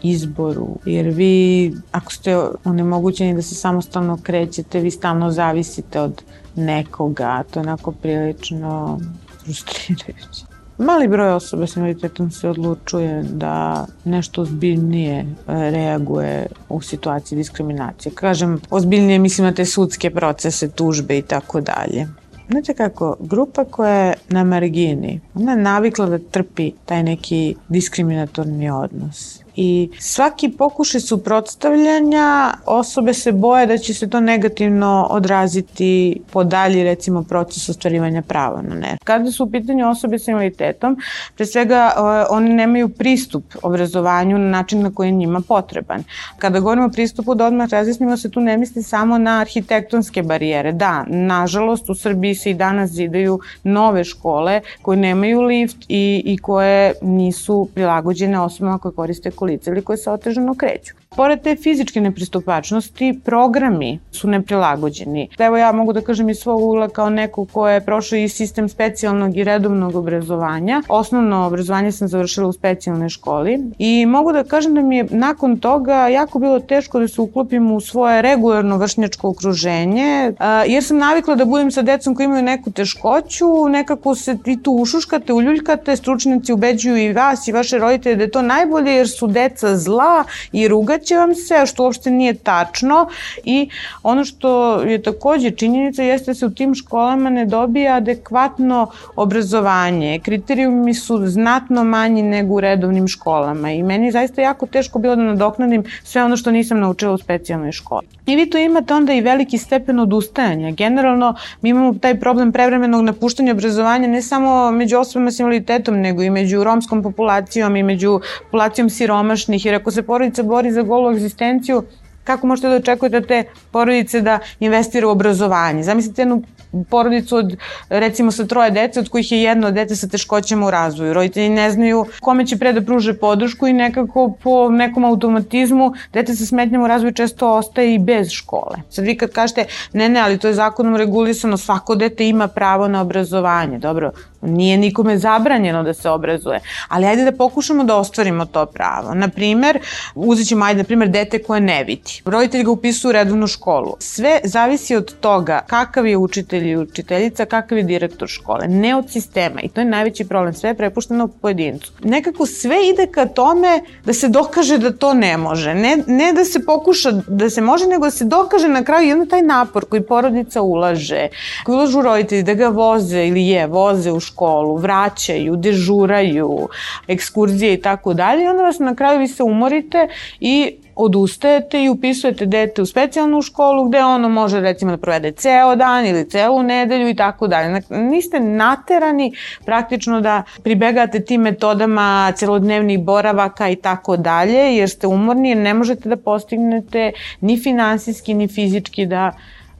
izboru, jer vi ako ste onemogućeni da se samostalno krećete, vi stalno zavisite od nekoga, to je onako prilično frustrirajuće. Mali broj osoba s invaliditetom se odlučuje da nešto ozbiljnije e, reaguje u situaciji diskriminacije. Kažem, ozbiljnije mislim na te sudske procese, tužbe i tako dalje. Znate kako, grupa koja je na margini, ona je navikla da trpi taj neki diskriminatorni odnos i svaki pokušaj suprotstavljanja osobe se boje da će se to negativno odraziti po dalji recimo proces ostvarivanja prava na nešto. Kada su u pitanju osobe sa invaliditetom, pre svega oni nemaju pristup obrazovanju na način na koji je njima potreban. Kada govorimo o pristupu da odmah razjasnimo se tu ne misli samo na arhitektonske barijere. Da, nažalost u Srbiji se i danas zidaju nove škole koje nemaju lift i, i koje nisu prilagođene osobama koje koriste kolica ili koje se otežano kreću. Pored te fizičke nepristupačnosti, programi su neprilagođeni. Evo ja mogu da kažem iz svog ugla kao neko ko je prošao i sistem specijalnog i redovnog obrazovanja. Osnovno obrazovanje sam završila u specijalnoj školi i mogu da kažem da mi je nakon toga jako bilo teško da se uklopim u svoje regularno vršnjačko okruženje, jer sam navikla da budem sa decom koji imaju neku teškoću, nekako se vi tu ušuškate, uljuljkate, stručnjaci ubeđuju i vas i vaše roditelje da je to najbolje jer su deca zla i ruga će vam se, što uopšte nije tačno i ono što je takođe činjenica jeste da se u tim školama ne dobija adekvatno obrazovanje. Kriterijumi su znatno manji nego u redovnim školama i meni je zaista jako teško bilo da nadoknadim sve ono što nisam naučila u specijalnoj školi. I vi tu imate onda i veliki stepen odustajanja. Generalno mi imamo taj problem prevremenog napuštanja obrazovanja ne samo među osobama s invaliditetom, nego i među romskom populacijom i među populacijom siromašnih, jer ako se porodica bori za golu egzistenciju, kako možete da očekujete da te porodice da investira u obrazovanje? Zamislite jednu porodicu od, recimo, sa troje dece, od kojih je jedno dete sa teškoćama u razvoju. Roditelji ne znaju kome će pre da pruže podršku i nekako po nekom automatizmu dete sa smetnjama u razvoju često ostaje i bez škole. Sad vi kad kažete, ne, ne, ali to je zakonom regulisano, svako dete ima pravo na obrazovanje. Dobro, nije nikome zabranjeno da se obrazuje, ali ajde da pokušamo da ostvarimo to pravo. Naprimer, uzet ćemo, ajde, na primer, dete koje ne vidi. Roditelj ga upisuje u redovnu školu. Sve zavisi od toga kakav je učitelj i učiteljica, kakav je direktor škole, ne od sistema i to je najveći problem, sve je prepušteno pojedincu. Nekako sve ide ka tome da se dokaže da to ne može, ne, ne da se pokuša da se može, nego da se dokaže na kraju onda taj napor koji porodica ulaže, koji ulažu roditelji da ga voze ili je, voze u školu, vraćaju, dežuraju, ekskurzije i tako dalje onda vas na kraju vi se umorite i odustajete i upisujete dete u specijalnu školu gde ono može recimo da provede ceo dan ili celu nedelju i tako dalje. Niste naterani praktično da pribegate tim metodama celodnevnih boravaka i tako dalje jer ste umorni jer ne možete da postignete ni finansijski ni fizički da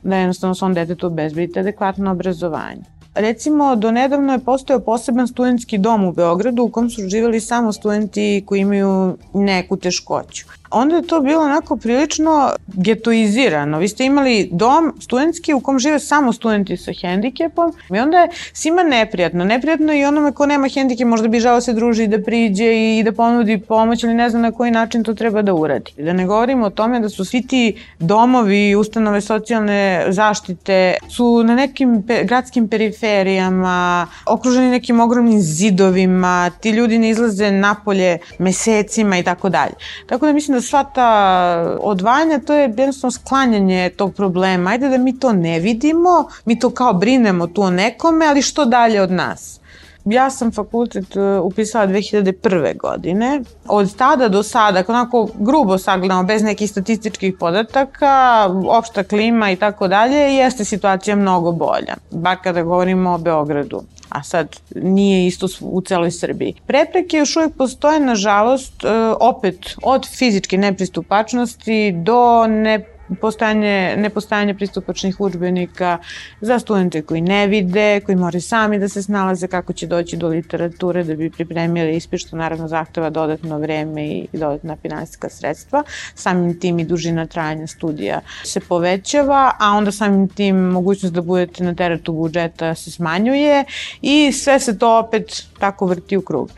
da jednostavno svom detetu obezbedite adekvatno obrazovanje. Recimo, do nedavno je postojao poseban studentski dom u Beogradu u kom su živali samo studenti koji imaju neku teškoću onda je to bilo onako prilično getoizirano. Vi ste imali dom studentski u kom žive samo studenti sa hendikepom i onda je svima neprijatno. Neprijatno i onome ko nema hendikep možda bi žao se druži da priđe i da ponudi pomoć ili ne znam na koji način to treba da uradi. Da ne govorimo o tome da su svi ti domovi i ustanove socijalne zaštite su na nekim pe gradskim periferijama, okruženi nekim ogromnim zidovima, ti ljudi ne izlaze napolje mesecima i tako dalje. Tako da mislim da sva ta odvajanja, to je jednostavno sklanjanje tog problema. Ajde da mi to ne vidimo, mi to kao brinemo tu o nekome, ali što dalje od nas? Ja sam fakultet e, upisala 2001. godine. Od tada do sada, onako grubo sagledamo, bez nekih statističkih podataka, opšta klima i tako dalje, jeste situacija mnogo bolja. Bar kada govorimo o Beogradu a sad nije isto u celoj Srbiji. Prepreke još uvijek postoje, nažalost, e, opet od fizičke nepristupačnosti do ne postojanje, nepostojanje pristupačnih učbenika za studente koji ne vide, koji moraju sami da se snalaze kako će doći do literature da bi pripremili ispit, što naravno zahteva dodatno vreme i dodatna finansijska sredstva. Samim tim i dužina trajanja studija se povećava, a onda samim tim mogućnost da budete na teretu budžeta se smanjuje i sve se to opet tako vrti u krug.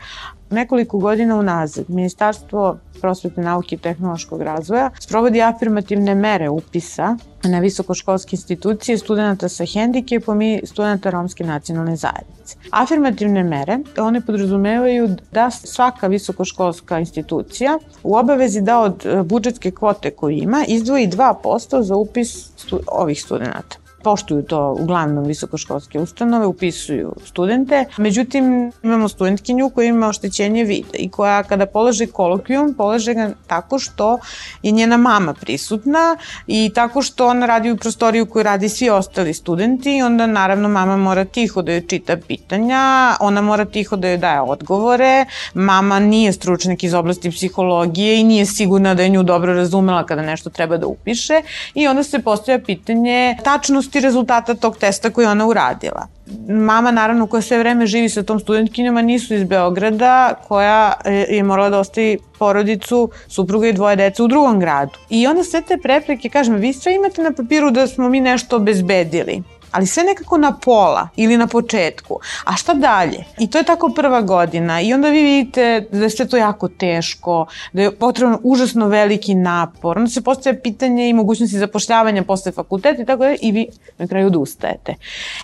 Nekoliko godina unazad Ministarstvo prosvetne nauke i tehnološkog razvoja sprovodi afirmativne mere upisa na visokoškolske institucije studenta sa hendikepom i studenta romske nacionalne zajednice. Afirmativne mere, one podrazumevaju da svaka visokoškolska institucija u obavezi da od budžetske kvote koju ima izdvoji 2% za upis stu ovih studenta poštuju to uglavnom visokoškolske ustanove, upisuju studente. Međutim, imamo studentkinju koja ima oštećenje vida i koja kada polaže kolokvijum, polaže ga tako što je njena mama prisutna i tako što ona radi u prostoriju koju radi svi ostali studenti. I onda naravno mama mora tiho da joj čita pitanja, ona mora tiho da joj daje odgovore, mama nije stručnjak iz oblasti psihologije i nije sigurna da je nju dobro razumela kada nešto treba da upiše. I onda se postoja pitanje tačnosti tačnosti rezultata tog testa koji ona uradila. Mama, naravno, koja sve vreme živi sa tom studentkinjama, nisu iz Beograda, koja je morala da ostavi porodicu, supruga i dvoje deca u drugom gradu. I onda sve te prepreke, kažem, vi sve imate na papiru da smo mi nešto obezbedili ali sve nekako na pola ili na početku. A šta dalje? I to je tako prva godina i onda vi vidite da je sve to jako teško, da je potrebno užasno veliki napor. Onda se postaje pitanje i mogućnosti zapošljavanja posle fakulteta i tako da i vi na kraju odustajete.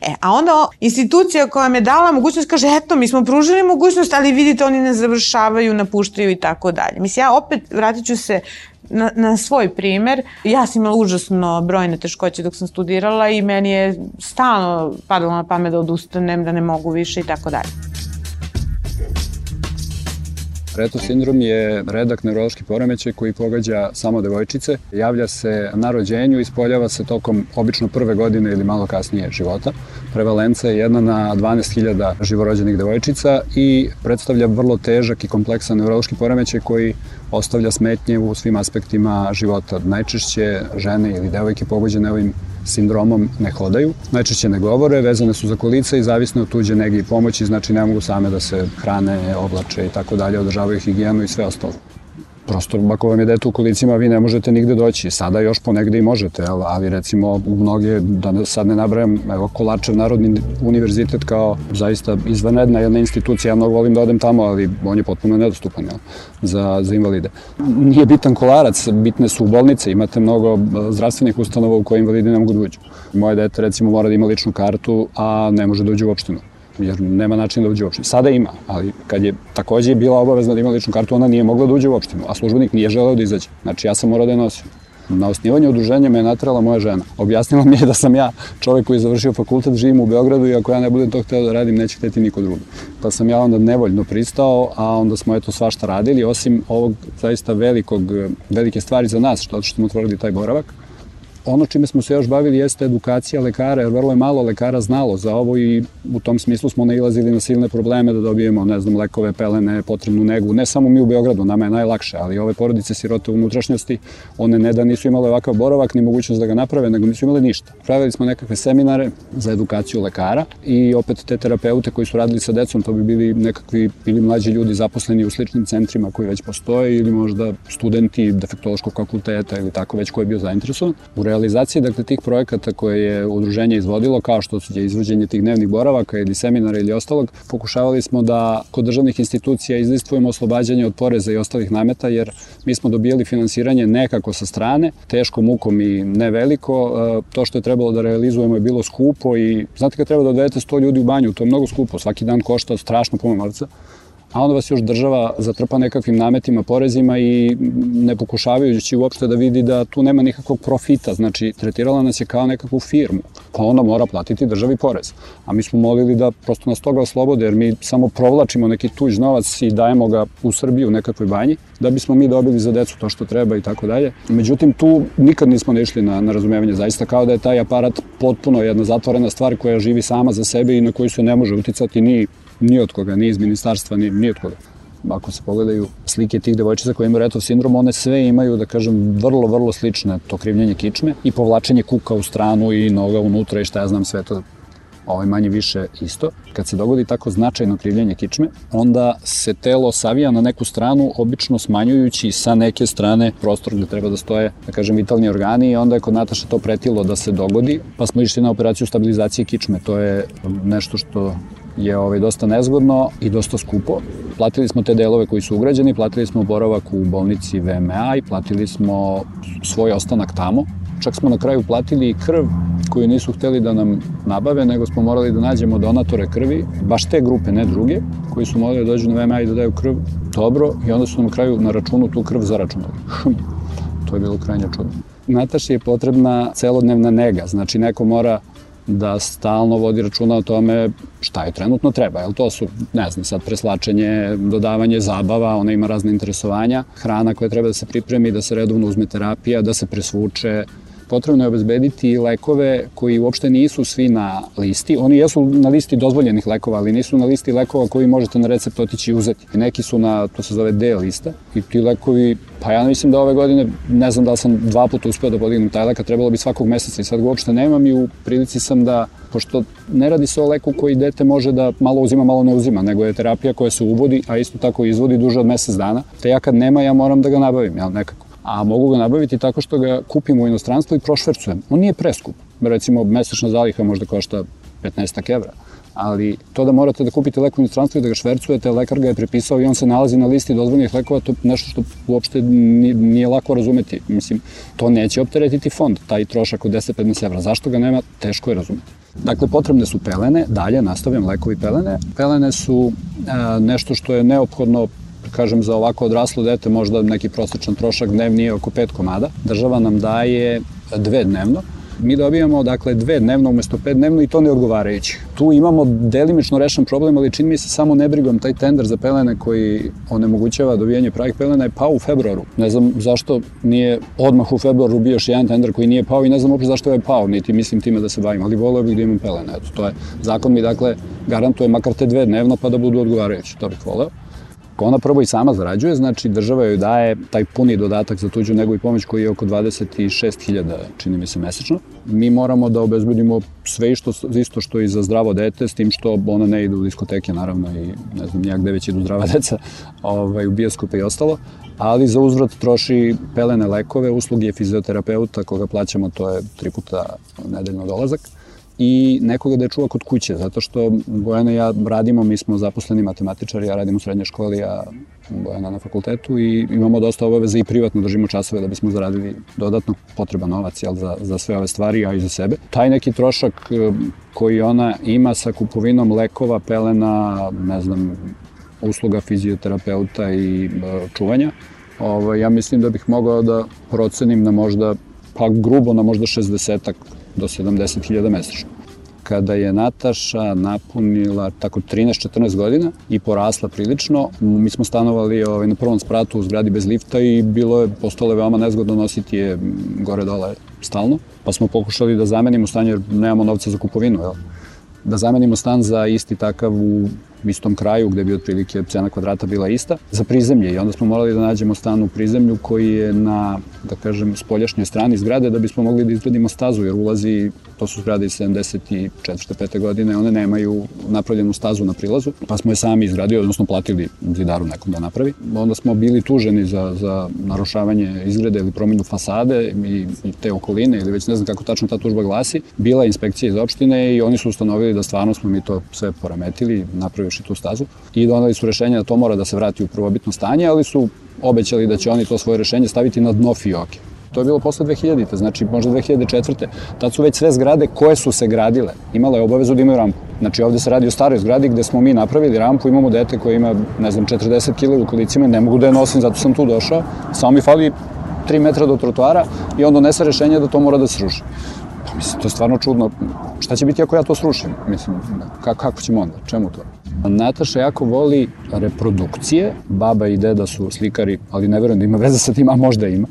E, a onda institucija koja vam je dala mogućnost kaže eto mi smo pružili mogućnost ali vidite oni ne završavaju, napuštaju i tako dalje. Mislim ja opet vratit ću se na, na svoj primer, ja sam imala užasno brojne teškoće dok sam studirala i meni je stalno padalo na pamet da odustanem, da ne mogu više i tako dalje. Reto sindrom je redak neurološki poremećaj koji pogađa samo devojčice. Javlja se na rođenju i ispoljava se tokom obično prve godine ili malo kasnije života. Prevalenca je jedna na 12.000 živorođenih devojčica i predstavlja vrlo težak i kompleksan neurološki poremećaj koji ostavlja smetnje u svim aspektima života. Najčešće žene ili devojke pogođene ovim sindromom ne hodaju, najčešće ne govore, vezane su za kolica i zavisne od tuđe nege i pomoći, znači ne mogu same da se hrane, oblače i tako dalje, održavaju higijenu i sve ostalo prosto ako vam je dete u kolicima vi ne možete nigde doći. Sada još ponegde i možete, ali recimo u mnoge, da sad ne nabrajam, evo Kolačev Narodni univerzitet kao zaista izvanredna jedna institucija, ja mnogo volim da odem tamo, ali on je potpuno nedostupan jel, za, za invalide. Nije bitan kolarac, bitne su bolnice, imate mnogo zdravstvenih ustanova u koje invalidi ne mogu da uđu. Moje dete recimo mora da ima ličnu kartu, a ne može da uđe u opštinu jer nema načina da uđe u opštinu. Sada ima, ali kad je takođe bila obavezna da ima ličnu kartu, ona nije mogla da uđe u opštinu, a službenik nije želeo da izađe. Znači ja sam morao da je nosim. Na osnivanju udruženja me je natrala moja žena. Objasnila mi je da sam ja čovek koji je završio fakultet, živim u Beogradu i ako ja ne budem to hteo da radim, neće hteti niko drugi. Pa sam ja onda nevoljno pristao, a onda smo eto svašta radili, osim ovog zaista velikog, velike stvari za nas, što, što smo otvorili taj boravak Ono čime smo se još bavili jeste edukacija lekara, jer vrlo je malo lekara znalo za ovo i u tom smislu smo nailazili na silne probleme da dobijemo, ne znam, lekove, pelene, potrebnu negu. Ne samo mi u Beogradu, nama je najlakše, ali ove porodice sirote unutrašnjosti, one ne da nisu imale ovakav boravak, ni mogućnost da ga naprave, nego nisu imale ništa. Pravili smo nekakve seminare za edukaciju lekara i opet te terapeute koji su radili sa decom, to bi bili nekakvi ili mlađi ljudi zaposleni u sličnim centrima koji već postoje ili možda studenti defektološkog fakulteta ili tako već ko je bio zainteresovan. U realizaciji dakle, tih projekata koje je udruženje izvodilo, kao što je izvođenje tih dnevnih boravaka ili seminara ili ostalog, pokušavali smo da kod državnih institucija izlistvujemo oslobađanje od poreza i ostalih nameta, jer mi smo dobijali finansiranje nekako sa strane, teško mukom i ne veliko. E, to što je trebalo da realizujemo je bilo skupo i znate kad treba da odvedete 100 ljudi u banju, to je mnogo skupo, svaki dan košta strašno puno novca a onda vas još država zatrpa nekakvim nametima, porezima i ne pokušavajući uopšte da vidi da tu nema nikakvog profita, znači tretirala nas je kao nekakvu firmu, pa ona mora platiti državi porez. A mi smo molili da prosto nas toga oslobode, jer mi samo provlačimo neki tuđ novac i dajemo ga u Srbiju u nekakvoj banji, da bismo mi dobili za decu to što treba i tako dalje. Međutim, tu nikad nismo ne išli na, na razumevanje, zaista kao da je taj aparat potpuno jedna zatvorena stvar koja živi sama za sebe i na koju se ne može uticati ni ni od koga, ni iz ministarstva, ni, ni od koga. ako se pogledaju slike tih devojčica koje imaju retov sindrom, one sve imaju, da kažem, vrlo, vrlo slične to krivljenje kičme i povlačenje kuka u stranu i noga unutra i šta ja znam sve to ovaj manje više isto. Kad se dogodi tako značajno krivljenje kičme, onda se telo savija na neku stranu, obično smanjujući sa neke strane prostor gde treba da stoje, da kažem, vitalni organi i onda je kod Nataša to pretilo da se dogodi, pa smo išli na operaciju stabilizacije kičme. To je nešto što je ovaj, dosta nezgodno i dosta skupo. Platili smo te delove koji su ugrađeni, platili smo boravak u bolnici VMA i platili smo svoj ostanak tamo. Čak smo na kraju platili i krv koju nisu hteli da nam nabave, nego smo morali da nađemo donatore krvi, baš te grupe, ne druge, koji su morali da dođu na VMA i da daju krv. Dobro, i onda su nam na kraju na računu tu krv zaračunali. to je bilo krajnje čudno. Nataši je potrebna celodnevna nega, znači neko mora da stalno vodi računa o tome šta je trenutno treba. Jel to su, ne znam, sad preslačenje, dodavanje zabava, ona ima razne interesovanja, hrana koja treba da se pripremi, da se redovno uzme terapija, da se presvuče, potrebno je obezbediti lekove koji uopšte nisu svi na listi. Oni jesu na listi dozvoljenih lekova, ali nisu na listi lekova koji možete na recept otići i uzeti. Neki su na, to se zove D lista i ti lekovi, pa ja mislim da ove godine, ne znam da li sam dva puta uspeo da podignem taj leka, trebalo bi svakog meseca i sad ga uopšte nemam i u prilici sam da, pošto ne radi se o leku koji dete može da malo uzima, malo ne uzima, nego je terapija koja se uvodi, a isto tako izvodi duže od mesec dana, te ja kad nema, ja moram da ga nabavim, jel, nekako a mogu ga nabaviti tako što ga kupim u inostranstvu i prošvercujem. On nije preskup. Recimo, mesečna zaliha možda košta 15 evra, ali to da morate da kupite lek u inostranstvu i da ga švercujete, lekar ga je prepisao i on se nalazi na listi dozvoljenih lekova, to je nešto što uopšte nije lako razumeti. Mislim, to neće opteretiti fond, taj trošak od 10-15 evra. Zašto ga nema, teško je razumeti. Dakle, potrebne su pelene, dalje nastavljam lekovi pelene. Pelene su e, nešto što je neophodno kažem, za ovako odraslo dete možda neki prosečan trošak dnevni je oko 5 komada. Država nam daje dve dnevno. Mi dobijamo, dakle, dve dnevno umesto pet dnevno i to ne odgovarajući. Tu imamo delimično rešen problem, ali čini mi se samo nebrigom taj tender za pelene koji onemogućava dobijanje pravih pelena je pao u februaru. Ne znam zašto nije odmah u februaru bio još jedan tender koji nije pao i ne znam uopšte zašto je pao, niti mislim time da se bavim, ali voleo bih da imam pelene. Eto, to je, zakon mi dakle garantuje makar te dve dnevno pa da budu odgovarajući, to bih voleo. Ako ona prvo i sama zarađuje, znači država joj daje taj puni dodatak za tuđu nego i pomoć koji je oko 26.000, čini mi se, mesečno. Mi moramo da obezbedimo sve isto, isto što i za zdravo dete, s tim što ona ne ide u diskoteke, naravno, i ne znam nijak gde već idu zdrava deca, ovaj, u bioskope i ostalo, ali za uzvrat troši pelene lekove, usluge fizioterapeuta koga plaćamo, to je tri puta nedeljno dolazak i nekoga da je čuva kod kuće, zato što Bojana i ja radimo, mi smo zaposleni matematičari, ja radim u srednjoj školi, a Bojana na fakultetu i imamo dosta obaveza i privatno držimo časove da bismo zaradili dodatno potreba novac jel, za, za sve ove stvari, a i za sebe. Taj neki trošak e, koji ona ima sa kupovinom lekova, pelena, ne znam, usluga fizioterapeuta i e, čuvanja, ovaj, ja mislim da bih mogao da procenim na možda, pa grubo na možda 60 do 70.000 mesečno. Kada je Nataša napunila tako 13-14 godina i porasla prilično, mi smo stanovali ovaj, na prvom spratu u zgradi bez lifta i bilo je, postalo je veoma nezgodno nositi je gore-dole stalno, pa smo pokušali da zamenimo stanje jer nemamo novca za kupovinu, jel? da zamenimo stan za isti takav u istom kraju gde bi otprilike cena kvadrata bila ista za prizemlje i onda smo morali da nađemo stan u prizemlju koji je na, da kažem, spoljašnjoj strani zgrade da bismo mogli da izgradimo stazu jer ulazi, to su zgrade iz 74. 5. godine, one nemaju napravljenu stazu na prilazu, pa smo je sami izgradili, odnosno platili zidaru nekom da napravi. Onda smo bili tuženi za, za narušavanje izgrade ili promenu fasade i, i te okoline ili već ne znam kako tačno ta tužba glasi. Bila je inspekcija iz opštine i oni su ustanovili da stvarno smo mi to sve poremetili, napravili još i tu stazu i donali su rešenje da to mora da se vrati u prvobitno stanje, ali su obećali da će oni to svoje rešenje staviti na dno fioke. To je bilo posle 2000-te, znači možda 2004. Tad su već sve zgrade koje su se gradile imale obavezu da imaju rampu. Znači ovde se radi o staroj zgradi gde smo mi napravili rampu, imamo dete koje ima, ne znam, 40 kg u kolicima, ne mogu da je nosim, zato sam tu došao. Samo mi fali 3 metra do trotoara i on donese rešenje da to mora da se ruši. Pa mislim, to je stvarno čudno. Šta će biti ako ja to srušim? Mislim, kako ćemo onda? Čemu to? Nataša jako voli reprodukcije. Baba i deda su slikari, ali ne verujem da ima veze sa tim, a možda ima.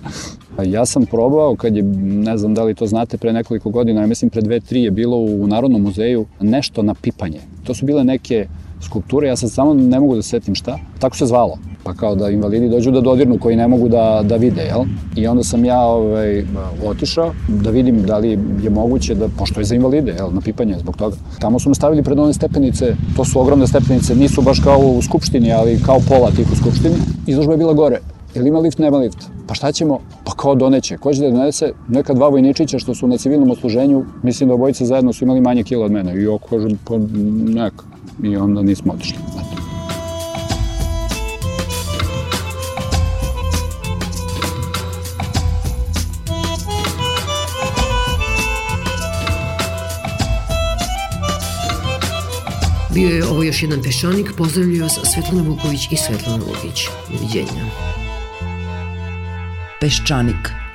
Ja sam probao kad je, ne znam da li to znate, pre nekoliko godina, ja mislim pre dve, tri je bilo u Narodnom muzeju nešto na pipanje. To su bile neke skulpture, ja sad samo ne mogu da setim šta, tako se zvalo. Pa kao da invalidi dođu da dodirnu koji ne mogu da, da vide, jel? I onda sam ja ovaj, otišao da vidim da li je moguće da, pošto je za invalide, jel, na pipanje zbog toga. Tamo su me stavili pred one stepenice, to su ogromne stepenice, nisu baš kao u Skupštini, ali kao pola tih u Skupštini. Izložba je bila gore. Jel ima lift, nema lift? Pa šta ćemo? Pa kao doneće. Ko će da donese? Neka dva vojničića što su na civilnom osluženju, mislim da obojice zajedno su imali manje kila od mene. I ja kažem, pa neka. I onda nismo otišli. Eto. Bio je ovo još jedan peščanik, pozdravljaju vas Svetlana Vuković i Svetlana Lukić. Doviđenja. Peščanik.